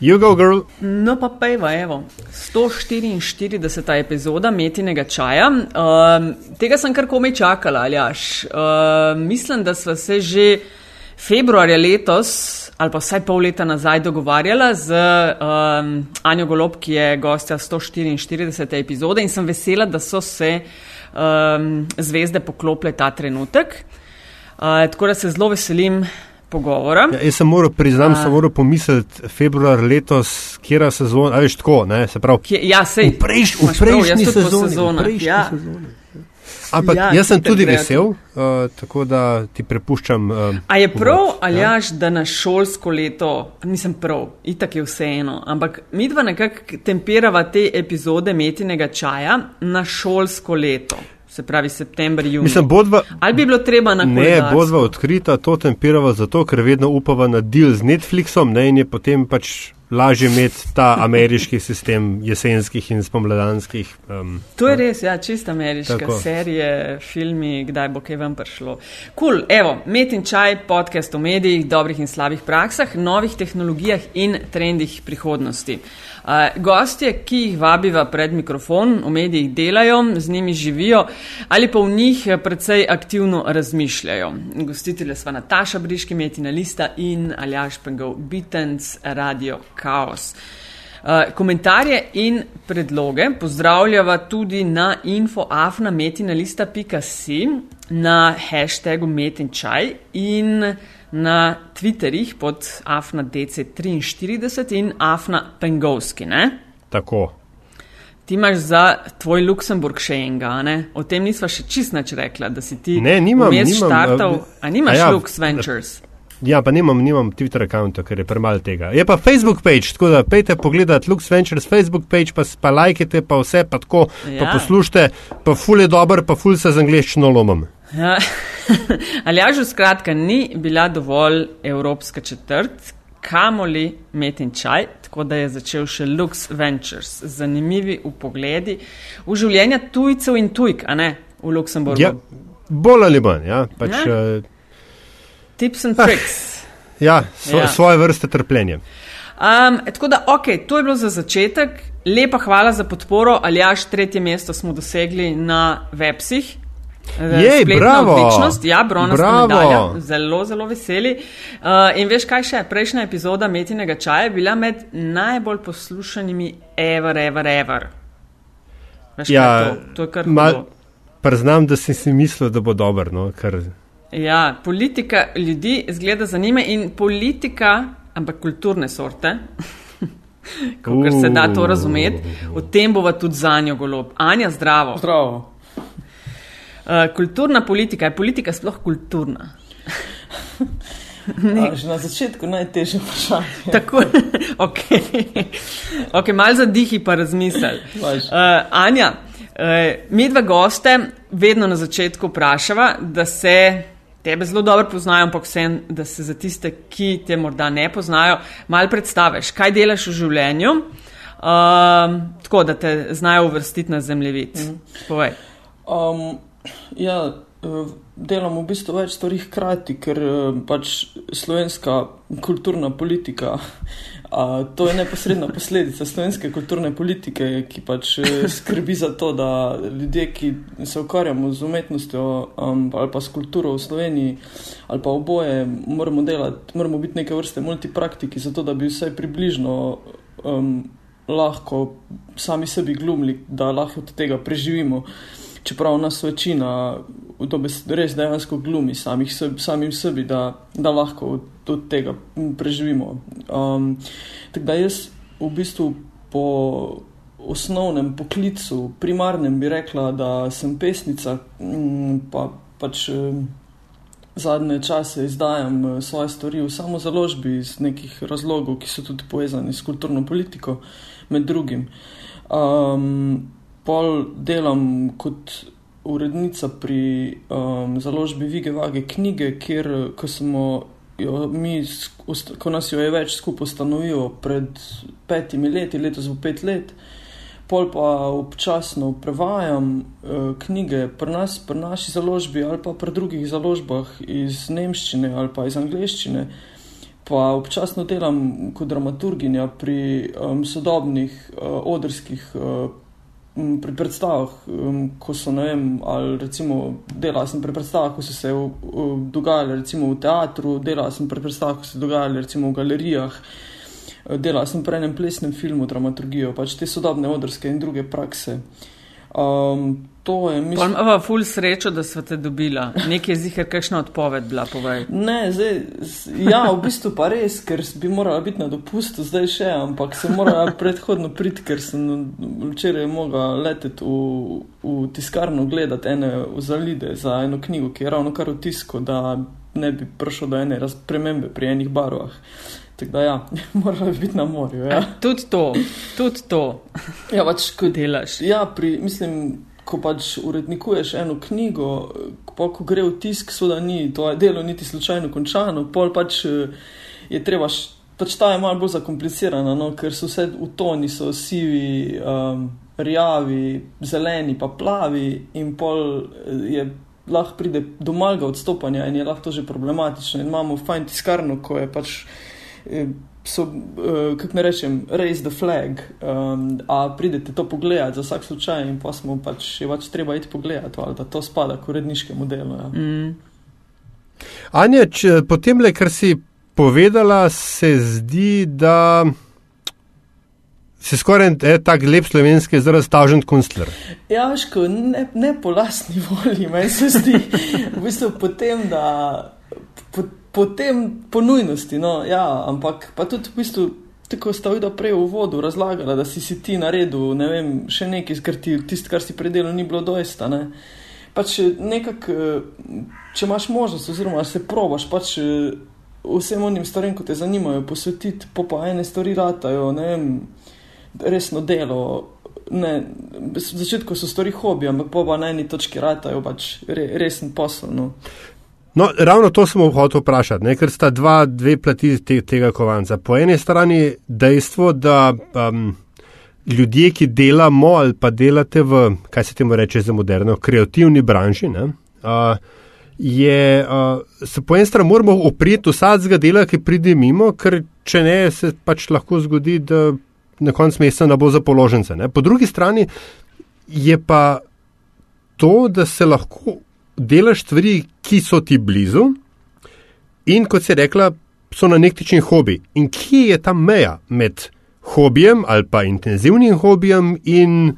Girl. No, pa pejva, evo. 144. epizoda metinega čaja. Um, tega sem kar komaj čakala, aljaš. Um, mislim, da sva se že februarja letos, ali pa vsaj pol leta nazaj, dogovarjala z um, Anjo Golob, ki je gostja 144. epizode in sem vesela, da so se um, zvezde poklopile ta trenutek. Uh, tako da se zelo veselim pogovora. Ja, jaz sem moral priznati, da sem moral pomisliti, februar letos, kje je sezona, ali tako, ne, se pravi. Kje, ja, sej, v prejš, v prejšnji sezoni. Ja. Ampak ja, jaz sem tudi vesel, uh, tako da ti prepuščam. Uh, A je prav, ali ja? jaš, da na šolsko leto, nisem prav, itak je vseeno, ampak mi dva nekako temperava te epizode metinega čaja na šolsko leto se pravi september, junij. Mislim, bodva, Ali bi bilo treba na koncu? Ne, bodva odkrita, to tempirava zato, ker vedno upava na deal z Netflixom ne, in je potem pač lažje imeti ta ameriški sistem jesenskih in spomladanskih. Um, to je res, ja, čisto ameriška tako. serije, filmi, kdaj bo kaj vam prišlo. Kul, cool, evo, met in čaj, podcast o medijih, dobrih in slabih praksah, novih tehnologijah in trendih prihodnosti. Gostje, ki jih vabiva pred mikrofon, v medijih delajo, z njimi živijo ali pa v njih precej aktivno razmišljajo. Gostitelje sva Nataša Briški, Metina Lista in Aljaš Pengov, Bitens, Radio Chaos. Komentarje in predloge pozdravljava tudi na infoafnametinalista.si, na hashtagu metinčaj in na Twitterih pod afna.dc43 in afna.pengovski. Tako. Ti imaš za tvoj Luksemburg še enega, ne? o tem nisva še čist nič rekla, da si ti ne, nimam, nimam, štartal. A nimaš ja, Lux Ventures? Ja, pa nimam, nimam Twitter računa, ker je premalo tega. Je pa Facebook page, tako da pejte pogledat Lux Ventures Facebook page, pa, pa lajkite, pa vse, pa tako, ja. pa poslušajte, pa ful je dober, pa ful se z angliščino lomom. Ja. Ali ja, že skratka ni bila dovolj evropska četrt, kamoli metin čaj, tako da je začel še Lux Ventures, zanimivi v pogledi v življenje tujcev in tujk, a ne v Luksemburgu. Ja, bolj ali manj, ja. Pač, ja. Uh, Tips and tricks. Ah, ja, so, ja, svoje vrste trpljenje. Um, tako da, ok, to je bilo za začetek. Lepa hvala za podporo. Ali jaš tretje mesto smo dosegli na websih. Jej, bravo. Odličnost, ja, bronasta medalja, zelo, zelo veseli. Uh, in veš, kaj še? Prejšnja epizoda Metinega čaja je bila med najbolj poslušanimi ever, ever, ever. Veš, ja, to? to je kar mal. Priznam, da si si mislil, da bo dober. No, kar... Ja, politika ljudi zgleda zanima in politika, ampak kulturne sorte. Kako se da to razumeti, o tem bova tudi za njo golob. Anja, zdravo. Zdravo. Uh, kulturna politika, je politika sploh kulturna? A, že na začetku najtežje vprašanje. Tako, ok, okay malo zadihi pa razmisel. Uh, Anja, uh, mi dva goste vedno na začetku vprašava, da se tebe zelo dobro poznajo, ampak vsem, da se za tiste, ki te morda ne poznajo, malo predstaviš, kaj delaš v življenju, uh, tako da te znajo uvrstiti na zemljevid. Mm -hmm. Povej. Um, Ja, delam v bistvu več stvari hkrati, ker eh, pač slovenska kulturna politika, a, to je neposredna posledica slovenske kulturne politike, ki pač eh, skrbi za to, da ljudje, ki se ukvarjamo z umetnostjo um, ali pa s kulturo v Sloveniji ali pa oboje, moramo delati, moramo biti neke vrste multipraktiki, zato da bi vsaj približno um, lahko sami sebi glumili, da lahko od tega preživimo čeprav nas večina v to res dejansko glumi samih samim sebi, da, da lahko od tega preživimo. Um, tako da jaz v bistvu po osnovnem poklicu, primarnem bi rekla, da sem pesnica, pa pač zadnje čase izdajam eh, svoje stvari v samo založbi iz nekih razlogov, ki so tudi povezani s kulturno politiko, med drugim. Um, pol delam kot urednica pri um, založbi Vige Vage knjige, kjer ko, jo, mi, ko nas jo je več skupaj ustanovilo pred petimi leti, letos bo pet let, pol pa občasno prevajam uh, knjige pri nas, pri naši založbi ali pa pri drugih založbah iz nemščine ali pa iz angleščine pa občasno delam kot dramaturginja pri um, sodobnih uh, odrskih uh, pri predstavah, um, ko so, ne vem, ali recimo delal sem pri predstavah, ko so se v, v, dogajali recimo v teatru, delal sem pri predstavah, ko so se dogajali recimo v galerijah, delal sem pri enem plesnem filmu dramaturgijo, pač te sodobne odrske in druge prakse. Um, to je mislim. Ampak, ful srečo, da smo te dobila. Nekje je zihar, kakšna odpoved bila, povej. Ne, zdaj, ja, v bistvu pa res, ker bi morala biti na dopustu, zdaj še, ampak sem morala predhodno priti, ker sem včeraj mogla leteti v, v tiskarno gledati ene zalide za eno knjigo, ki je ravno kar v tisku, da ne bi prišlo do ene razpremembe pri enih barvah. Tako da, ja, morala bi biti na morju. Ja. Tudi to, tudi to. Ja, pač, ko delaš. Ja, pri, mislim ko pač urednikuješ eno knjigo, pa ko gre v tisk, seveda ni to delo niti slučajno končano, pol pač eh, je treba, pač ta je malo bolj zakomplicirana, no, ker so vse v toni, so sivi, um, rjavi, zeleni, pa plavi in pol eh, je. Lahko pride do malega odstopanja in je lahko to že problematično. In imamo fajn tiskarno, ko je pač eh, so, uh, kako ne rečem, raise the flag, um, a pridete to pogledati za vsak slučaj in pa smo pač, je pač treba iti pogledati, ali da to spada k uredniškemu delu. Ja. Mm. Anja, če, potem le, kar si povedala, se zdi, da se skoraj je tak lep slovenski izraz tažen kunstler. Ja, ško, ne, ne po lastni volji, meni se zdi, v bistvu potem, da. Po, potem po nujnosti, no, ja, ampak pa tudi v bistvu, tako sta videla prej v vodu, razlagala, da si, si ti naredil, ne vem, še nekaj, ker ti tisto, kar si predelal, ni bilo dojsta. Ne. Pač nekako, eh, če imaš možnost, oziroma se probaš, pač eh, vsem onim stvarem, ki te zanimajo, posvetiti, pa pa ene stvari ratajo, ne vem, resno delo. Ne, v začetku so stvari hobi, ampak pa na eni točki ratajo pač re, resen posel. No. No, ravno to sem hotel vprašati, ne? ker sta dva, dve plati te, tega kovanca. Po eni strani dejstvo, da um, ljudje, ki delamo ali pa delate v, kaj se temu reče za moderno, kreativni branži, ne, uh, je, uh, se po eni strani moramo oprijeti vsakega dela, ki pride mimo, ker če ne, se pač lahko zgodi, da na koncu meseca ne bo za položnice. Po drugi strani je pa to, da se lahko delaš stvari, ki so ti blizu, in kot si rekla, so na nek način hobi. In kje je ta meja med hobijem ali pa intenzivnim hobijem in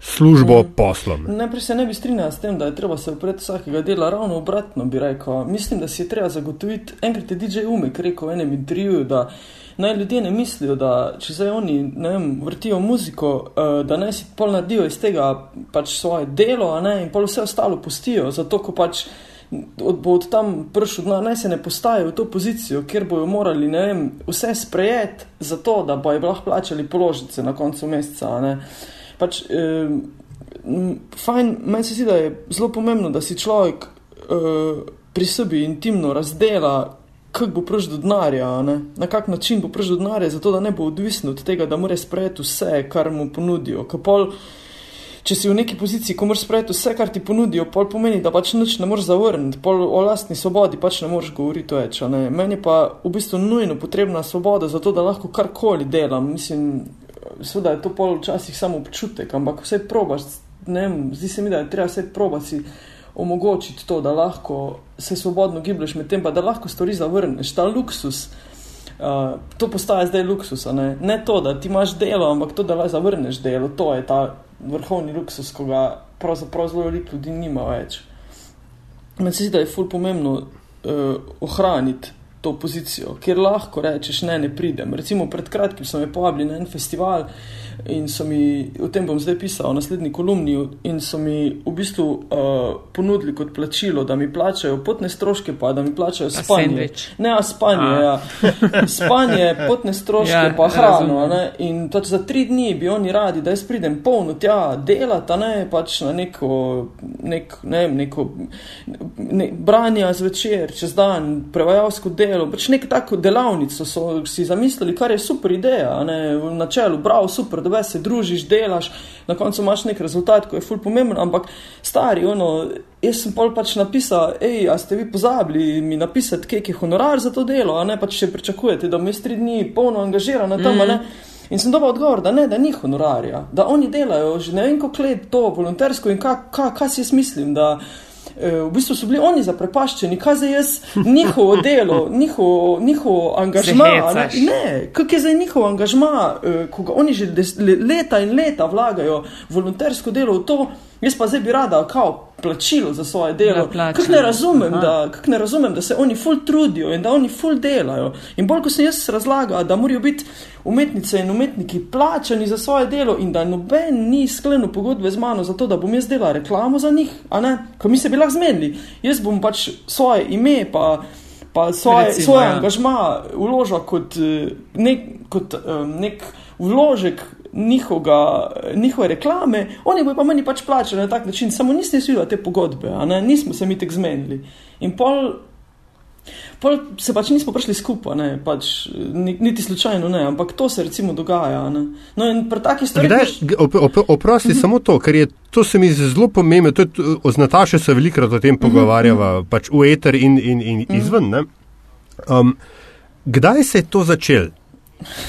službo, mm. poslom? Najprej se ne bi strinjala s tem, da je treba se upreti vsakega dela, ravno obratno bi rekel. Mislim, da si je treba zagotoviti, enkrat je DJ Umek rekel v enem intervjuju, da naj ljudje ne mislijo, da če zdaj oni vem, vrtijo muziko, da naj si pol naredijo iz tega pač svoje delo, ne, in pol vse ostalo pustijo, zato ko pač od, bo od tam prišel, no, naj se ne postavijo v to pozicijo, kjer bojo morali vem, vse sprejeti, zato da bojo lahko plačali položnice na koncu meseca. Pač, eh, fajn, meni se zdi, da je zelo pomembno, da si človek eh, pri sebi intimno razdela, kako bo prišel do denarja, na kak način bo prišel do denarja, zato da ne bo odvisen od tega, da mora sprejeti vse, kar mu ponudijo. Pol, če si v neki poziciji, ko moraš sprejeti vse, kar ti ponudijo, pol pomeni, da pač nič ne moreš zavrniti, pol o lastni svobodi pač ne moreš govoriti več. Ne? Meni pa v bistvu nujno potrebna svoboda, zato da lahko karkoli delam. Mislim, seveda je to pol včasih samo občutek, ampak vse probaš, ne vem, zdi se mi, da je treba vse probati omogočiti to, da lahko se svobodno giblješ med tem, pa da lahko stvari zavrneš. Ta luksus, uh, to postaje zdaj luksus. Ne? ne to, da ti imaš delo, ampak to, da lahko zavrneš delo, to je ta vrhovni luksus, ko ga pravzaprav zelo veliko ljudi nima več. Meni se zdi, da je ful pomembno uh, ohraniti to pozicijo, kjer lahko rečeš, ne, ne pridem. Recimo pred kratkim sem me povabili na en festival in so mi, o tem bom zdaj pisal v naslednji kolumni, in so mi v bistvu uh, ponudili kot plačilo, da mi plačajo potne stroške, pa da mi plačajo spanje. Ne, a spanje, a. ja. Spanje, potne stroške, ja, pa hrano. Ne? In pač za tri dni bi oni radi, da jaz pridem polno tja delati, ne pač na neko, nek, ne vem, neko ne, branje zvečer, čez dan, prevajalsko delo delo, pač nek tako delavnico so si zamislili, kar je super ideja, ne, v načelu, bravo, super, da se družiš, delaš, na koncu imaš nek rezultat, ko je ful pomemben, ampak stari, ono, jaz sem pol pač napisal, hej, a ste vi pozabili mi napisati, kje je honorar za to delo, a ne pač še pričakujete, da mi s tri dni polno angažirano tam, mm. ne. In sem dobil odgovor, da ne, da ni honorarja, da oni delajo že ne vem koliko let to volontersko in kaj ka, ka si jaz mislim, da v bistvu so bili oni zaprepaščeni, kaj za jaz njihovo delo, njihov, njihov angažma. Ne, ne kak je zdaj njihov angažma, eh, ko ga oni že des, leta in leta vlagajo volontersko delo v to, jaz pa zdaj bi rada kao plačilo za svoje delo. Kako ne, kak ne razumem, da se oni ful trudijo in da oni ful delajo. In bolj ko sem jaz razlagal, da morajo biti umetnice in umetniki plačani za svoje delo in da noben ni sklenil pogodbe z mano za to, da bom jaz delal reklamo za njih, ko mi se bi lahko zmenili. Jaz bom pač svoje ime pa. Pa svoje, Recimo, svoje ja. angažma vložil kot, eh, nek, kot um, nek vložek njihovega, njihove reklame, oni bojo pa meni pač plačali na tak način, samo niste svi te pogodbe, nismo se mi tek zmenili. In pol, pol se pač nismo prišli skupaj, pač, niti slučajno ne, ampak to se recimo dogaja. Ne. No in pri takih stvareh. Op, op, oprosti uh mhm. -huh. samo to, ker je to se mi zelo pomembno, je z Natašo se velikrat o tem mhm, pogovarjava, uh mhm. -huh. pač v eter in, in, in izven. Um, kdaj se je to začelo?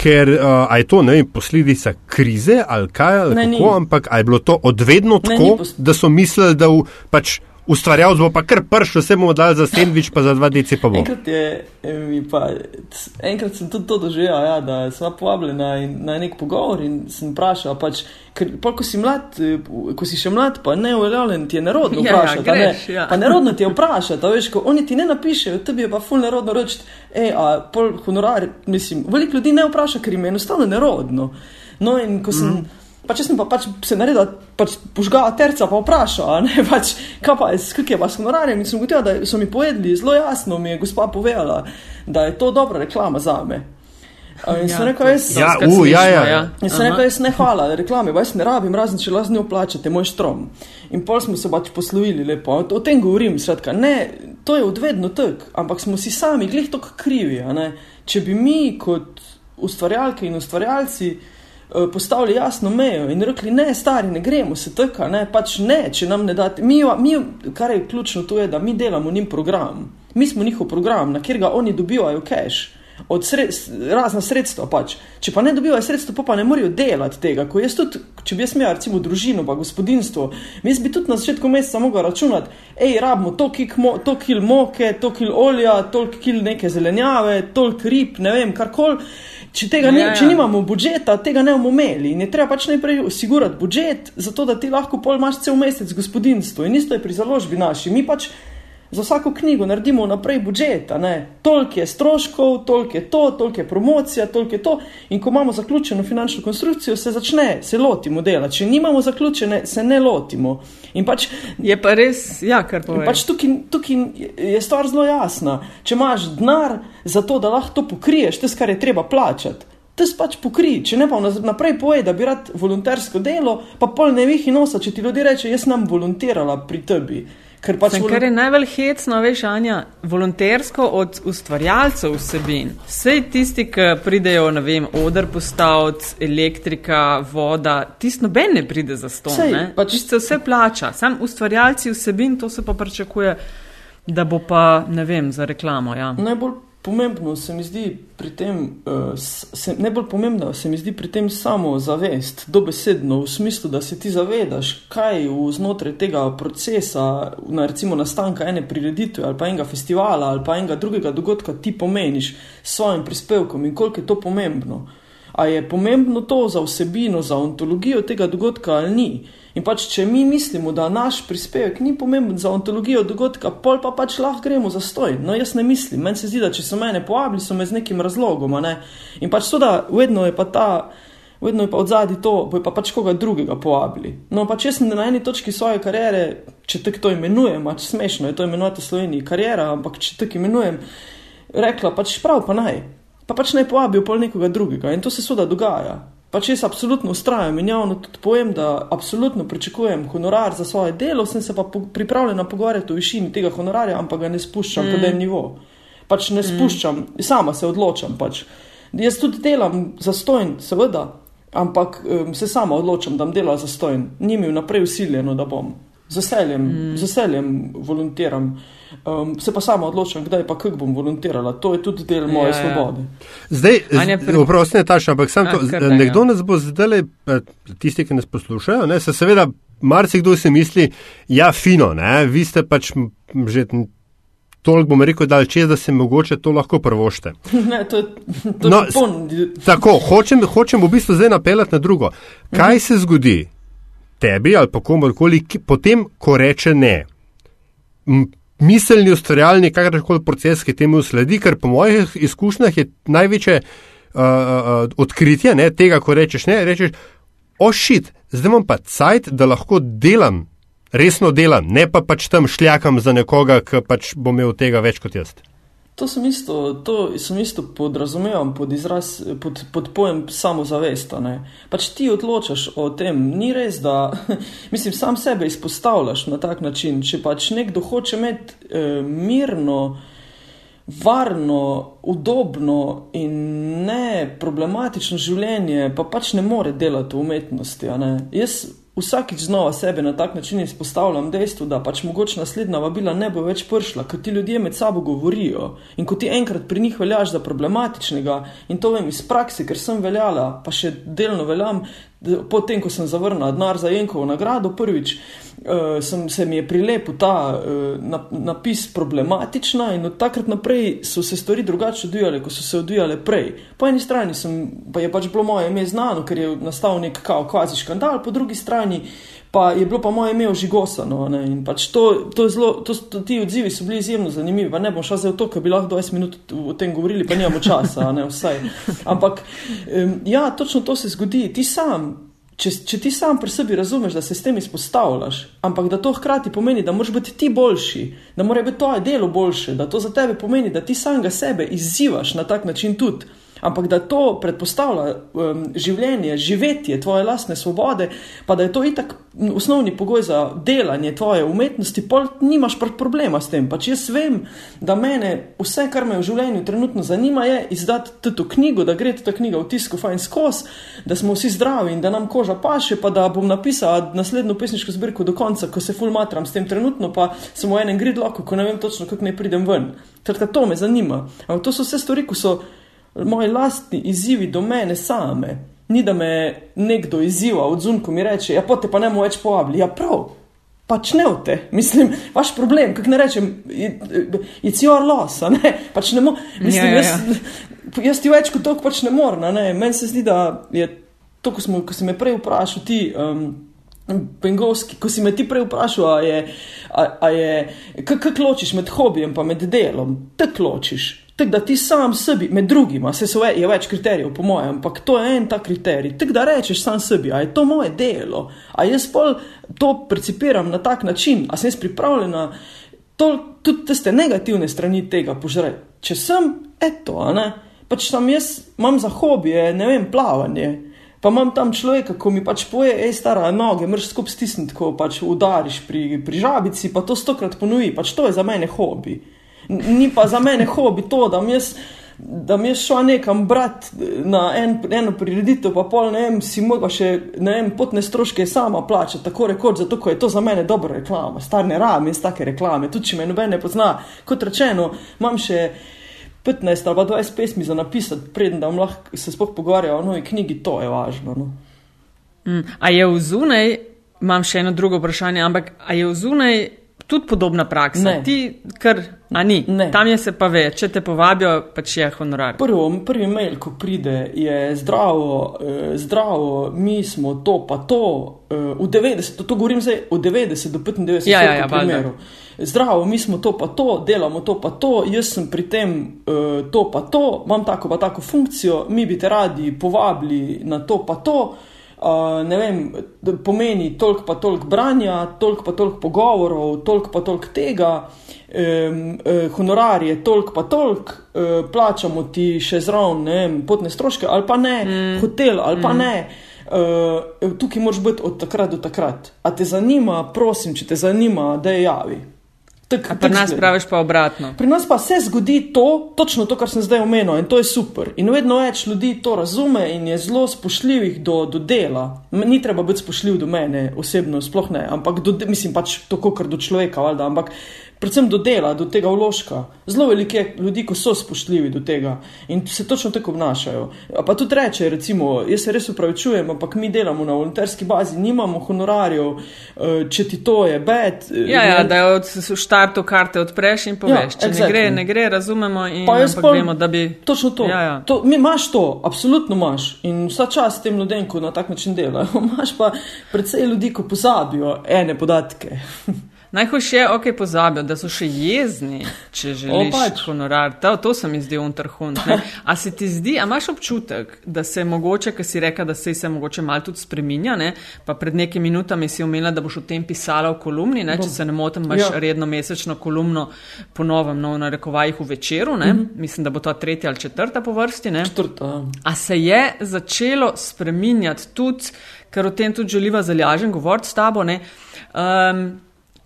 Ker uh, je to vem, posledica krize ali kaj, ali ne, kako, ampak je bilo to odvedno tako, ne, da so mislili, da v, pač ustvarjalec bo pa kar pršil, vse bomo dali za sendvič, pa za dva deci pa bo. Enkrat, je, pa, enkrat sem tudi to doživel, ja, da sem povabljen na, na nek pogovor in sem vprašal, pač, ker pa, ko, si mlad, ko si še mlad, pa ne uveljavljen, ti je nerodno vprašati. Ja, ja, greš, ne, ja. Pa nerodno ti je vprašati, veš, ko oni ti ne napišejo, tebi je pa ful nerodno reči, hej, a pol honorar, mislim, veliko ljudi ne vpraša, ker jim je enostavno nerodno. No in ko sem. Mm pač sem pa pač se naredil, pač požgal terca, pa vprašal, ne, pač, kaj pa je, skak je pa s honorarjem. In sem gotovil, da so mi povedali, zelo jasno mi je gospa povedala, da je to dobra reklama za me. In sem ja, rekel, jaz, ja, uh, ja, ja. ja. In sem rekel, jaz ne hvala, reklame, jaz ne rabim, razen če lahko z njo plačate moj štrom. In pol smo se pač poslovili lepo, o tem govorim, skratka, ne, to je odvedno tak, ampak smo si sami glih tako krivi, če bi mi kot ustvarjalke in ustvarjalci postavili jasno mejo in rekli: Ne, stari, ne gremo se tako, ne, pač ne, če nam ne date. Mi, mi, kar je ključno, to je, da mi delamo njim program. Mi smo njihov program, na kjer ga oni dobivajo cash. Od sred, razna sredstva pač. Če pa ne dobivajo sredstva, pa, pa ne morejo delati tega. Tudi, če bi jaz imel, recimo, družino, pa gospodinstvo, jaz bi tudi na začetku meseca mogel računati, hej, rabimo to kil moke, to kil olja, toliko kil neke zelenjave, toliko rib, ne vem, karkoli. Če, ja, ni, ja. če nimamo budžeta, tega ne bomo imeli. In je treba pač najprej osigurati budžet, zato da ti lahko pol imaš cel mesec gospodinstvo. In isto je pri založbi naši. Mi pač za vsako knjigo naredimo naprej budžet. Toliko je stroškov, toliko je to, toliko je promocija, toliko je to. In ko imamo zaključeno finančno konstrukcijo, se začne, se lotimo dela. Če nimamo zaključene, se ne lotimo. Pač, je pa res, ja, kar pomeni. Pač tukaj, tukaj je stvar zelo jasna. Če imaš denar za to, da lahko to pokriješ, to, kar je treba plačati. To je pač pokri, če ne pa naprej poje, da bi rad volontersko delo, pa pol ne vih in nosa, če ti ljudje reče, jaz sem volontirala pri tebi. Ker pač Sem, kar je najbolj hecno, veš, Anja, volontersko od ustvarjalcev vsebin. Vse tisti, ki pridejo, ne vem, odr postaviti, elektrika, voda, tisto noben ne pride za sto. Pač se vse plača, sam ustvarjalci vsebin, to se pa pričakuje, da bo pa, ne vem, za reklamo. Ja. Najbolj pomembno se mi zdi pri tem, uh, se, najbolj pomembno se mi zdi pri tem samo zavest, dobesedno, v smislu, da se ti zavedaš, kaj v znotraj tega procesa, na recimo nastanka ene prireditve ali pa enega festivala ali pa enega drugega dogodka ti pomeniš s svojim prispevkom in koliko je to pomembno. A je pomembno to za vsebino, za ontologijo tega dogodka ali ni? In pač, če mi mislimo, da naš prispevek ni pomemben za ontologijo dogodka, pol pa pač lahko gremo za stoj. No, jaz ne mislim. Meni se zdi, da če so mene povabili, so me z nekim razlogom. Ne? In pač to, da vedno je pa ta, vedno je pa od zadaj to, bo pa pač koga drugega povabili. No, pač jaz sem na eni točki svoje kariere, če tako to imenujem, pač smešno je to imenovati v Sloveniji karijera, ampak če tako imenujem, rekla pač prav pa naj. Pa pač naj povabijo pol nekoga drugega in to se soda dogaja. Pač jaz absolutno ustrajam in javno tudi povem, da absolutno pričakujem honorar za svoje delo, sem se pa po, pripravljena pogovarjati o višini tega honorarja, ampak ga ne spuščam mm. po tem nivo. pač ne spuščam, mm. sama se odločam. Pač. Jaz tudi delam za stojn, seveda, ampak um, se sama odločam, da bom delala za stojn. Ni mi vnaprej usiljeno, da bom. Z veseljem, mm. z veseljem volontiram. Um, se pa sama odločam, kdaj pa kako bom volontirala. To je tudi del moje ja, ja. svobode. Zdaj, vprosti ne taš, ampak sam to, nekdo nas bo zdaj, tisti, ki nas poslušajo, ne, se seveda, marsikdo si misli, ja, fino, ne, vi ste pač že toliko, bom rekel, dal čez, da se mogoče to lahko prvošte. Ne, to je, to no, tako, hočem, hočem v bistvu zdaj napeljati na drugo. Kaj mhm. se zgodi tebi ali pa komorkoli, potem, ko reče ne? Miselni, ustvarjalni, kakršen proces, ki temu sledi, ker po mojih izkušnjah je največje uh, uh, odkritje ne, tega, ko rečeš ne, rečeš, ošit, oh zdaj imam pa cajt, da lahko delam resno delam, ne pa pač tam šljakam za nekoga, ki pač bo imel tega več kot jaz. To sem isto, to sem isto podrazumeval pod, izraz, pod, pod pojem samozavest. Pač ti odločaš o tem, ni res, da mislim, sam sebe izpostavljaš na tak način. Če pač nekdo hoče imeti eh, mirno, varno, udobno in ne problematično življenje, pa pač ne more delati v umetnosti. Jaz vsakič znova sebe na tak način izpostavljam dejstvu, da pač mogoče naslednja vabila ne bo več prišla, ker ti ljudje med sabo govorijo. In ko ti enkrat pri njih veljaš za problematičnega in to vem iz prakse, ker sem veljala, pa še delno veljam, potem, ko sem zavrnila denar za Jenkovo nagrado, prvič uh, sem, se mi je prilepil ta uh, napis problematična in od takrat naprej so se stvari drugače odvijale, kot so se odvijale prej. Po eni strani sem, pa je pač bilo moje ime znano, ker je nastal nek kao kvazi škandal, po drugi strani pa je bilo pa moje ime ožigosano. In pač to, to zelo, to, to, ti odzivi so bili izjemno zanimivi. Pa ne bom šel za to, ker bi lahko 20 minut o tem govorili, pa nimamo časa, ne vsaj. Ampak ja, točno to se zgodi. Ti sam, če, če ti sam pri sebi razumeš, da se s tem izpostavljaš, ampak da to hkrati pomeni, da moraš biti ti boljši, da mora biti tvoje delo boljše, da to za tebe pomeni, da ti samega sebe izzivaš na tak način tudi ampak da to predpostavlja um, življenje, živetje tvoje lastne svobode, pa da je to itak osnovni pogoj za delanje tvoje umetnosti, pol nimaš pa problema s tem. Pač jaz vem, da mene vse, kar me v življenju trenutno zanima, je izdati to knjigo, da gre ta knjiga v tisku fajn skos, da smo vsi zdravi in da nam koža paše, pa da bom napisal naslednjo pesniško zbirko do konca, ko se ful matram s tem trenutno, pa sem v enem gridloku, ko ne vem točno, kako naj pridem ven. Tako to me zanima. Ampak to so vse stvari, ko so moji lastni izzivi do mene same. Ni da me nekdo izziva od zunka in reče: Ja, pote pa ne mu več povabili. Ja, prav, pač ne v te, mislim, vaš problem, kako ne rečem, it's your loss, ne, pač ne morem, mislim, ja, ja, ja. Jaz, jaz ti več kot to pač ne morem, ne, meni se zdi, da je to, ko, smo, ko si me prej vprašal, ti. Um, Pengovski, ko si me ti prej vprašal, a je, a, a je, kako ločiš med hobijem in med delom, tako ločiš. Tako da ti sam sebi, med drugima, se so, je več kriterijev, po mojem, ampak to je en ta kriterij. Tako da rečeš sam sebi, a je to moje delo, a jaz pol to percipiram na tak način, a sem jaz pripravljena to, tudi tiste negativne strani tega požreti. Če sem, eto, a ne, pač tam jaz imam za hobije, ne vem, plavanje. Pa imam tam človeka, ko mi pač poje, hej, stara noge, mrš skupaj stisniti, ko pač udariš pri, pri žabici, pa to stokrat ponovi, pač to je za mene hobi ni pa za mene hobi to, da mi jaz. Da mi je šel nekam brat na en, eno prireditev, pa pol ne vem, si mogla še ne vem, potne stroške sama plačati, tako rekoč, zato je to za mene dobra reklama, star ne rabim iz take reklame, tudi če me noben ne pozna. Kot rečeno, imam še 15 ali 20 pesmi za napisati, preden da lahko se sploh pogovarjajo o novi knjigi, to je važno. No. Mm, a je v zunaj, imam še eno drugo vprašanje, ampak a je v zunaj tudi podobna praksa. Ne. Ti, kar, ni. Ne. Tam je se pa ve, če te povabijo, pač je honorar. Prvo, prvi mail, ko pride, je zdravo, eh, zdravo, mi smo to pa to. Eh, v 90, to govorim zdaj, v 90 do 95 ja, ja, ja, primerov. Zdravo, mi smo to pa to, delamo to pa to, jaz sem pri tem uh, to pa to, imam tako pa tako funkcijo, mi bi te radi povabili na to pa to. Uh, ne vem, pomeni toliko pa toliko branja, toliko pa toliko pogovorov, toliko pa toliko tega, um, uh, honorar je toliko pa toliko, uh, plačamo ti še zraven, ne vem, potne stroške ali pa ne, mm. hotel ali pa mm. ne. Uh, tukaj moraš biti od takrat do takrat. A te zanima, prosim, če te zanima, da je javi. Tak, pri nas praviš pa obratno. Pri nas pa se zgodi to, točno to, kar sem zdaj omenil, in to je super. In vedno več ljudi to razume in je zelo spoštljivih do, do dela. Ni treba biti spoštljiv do mene osebno, sploh ne, ampak do, mislim pač to, kar do človeka, valjda, ampak predvsem do dela, do tega vložka. Zelo veliko je ljudi, ki so spoštljivi do tega in se točno tako obnašajo. Pa tudi reče, recimo, jaz se res upravičujem, ampak mi delamo na volonterski bazi, nimamo honorarjev, eh, če ti to je bed. Eh, ja, ja da od štartu karte odpreš in poveš, ja, če exactly. ne gre, ne gre, razumemo in pa jaz pa vemo, da bi. Točno to. Ja, ja. to mi imaš to, absolutno imaš in vsa čas tem ljudem, ko na tak način delajo, imaš pa predvsej ljudi, ko pozabijo ene podatke. Najhujše je, ok, pozabijo, da so še jezni, če želiš pač. honorar. To, to se mi zdi unterhund. A se ti zdi, a imaš občutek, da se mogoče, ker si reka, da se se mogoče mal tudi spreminja, ne? pa pred nekaj minutami si omenila, da boš o tem pisala v kolumni, ne? če se ne motim, imaš ja. redno mesečno kolumno ponovem, no, na rekovajih v večeru, mm -hmm. mislim, da bo to tretja ali četrta po vrsti. Četrta. Ja. A se je začelo spreminjati tudi, ker o tem tudi želiva zalažen govoriti s tabo, ne? Um,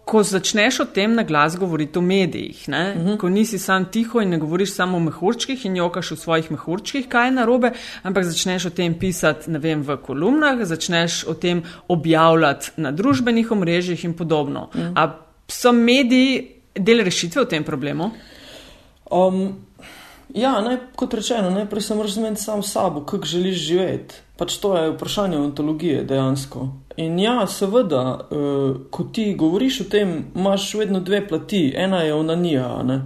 ko začneš o tem na glas govoriti v medijih, uh mhm. -huh. ko nisi sam tiho in ne govoriš samo o mehurčkih in jokaš v svojih mehurčkih, kaj je narobe, ampak začneš o tem pisati vem, v kolumnah, začneš o tem objavljati na družbenih omrežjih in podobno. Uh mhm. -huh. A so mediji del rešitve v tem problemu? Um, ja, naj, kot rečeno, najprej sem razumel sam sabo, kako želiš živeti. Pač to je vprašanje ontologije dejansko. In ja, seveda, uh, ko ti govoriš o tem, imaš vedno dve plati, ena je onanija. Ne?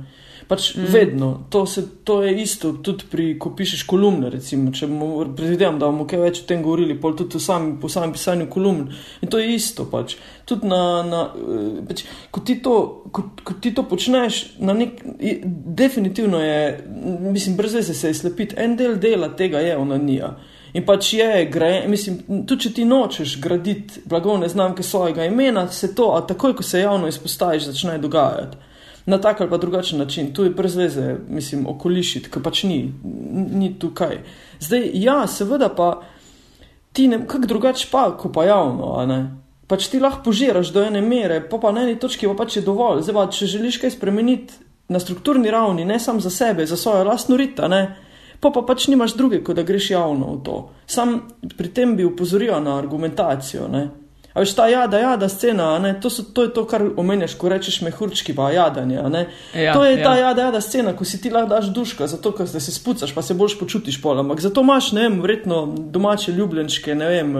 Pač mm. vedno, to, se, to je isto, tudi pri, ko pišeš kolumne. Recimo, če predvidevam, da bomo kaj več o tem govorili, pa tudi sami, po samem pisanju kolumn. In to je isto. Pač. Tudi na, na, eh, pač, ko, ti to, ko, ko ti to počneš, nek, je, definitivno je, mislim, brzo se je slepiti. En del dela tega je onanija. In pač je, gre, mislim, tudi če ti nočeš graditi blagovne znamke svojega imena, se to, a takoj, ko se javno izpostaviš, začne dogajati. Na tak ali pa drugačen način, tu je brez veze, mislim, okolišiti, ker pač ni, ni tukaj. Zdaj, ja, seveda pa ti ne, kak drugače pa, ko pa javno, a ne. Pač ti lahko požiraš do ene mere, pa pa na eni točki pa pač je dovolj. Zdaj pa, če želiš kaj spremeniti na strukturni ravni, ne samo za sebe, za svojo lastno rita, ne pa pa pač nimaš druge, kot da greš javno v to. Sam pri tem bi upozoril na argumentacijo. Ne? A veš ta jada, jada scena, to, so, to je to, kar omenjaš, ko rečeš mehurčki, pa jadanje. Ja, to je ja. ta jada, jada scena, ko si ti lahko daš duška, zato ker se spucaš, pa se boljš počutiš pol. Ampak zato imaš, ne vem, vredno domače ljubljenčke, ne vem,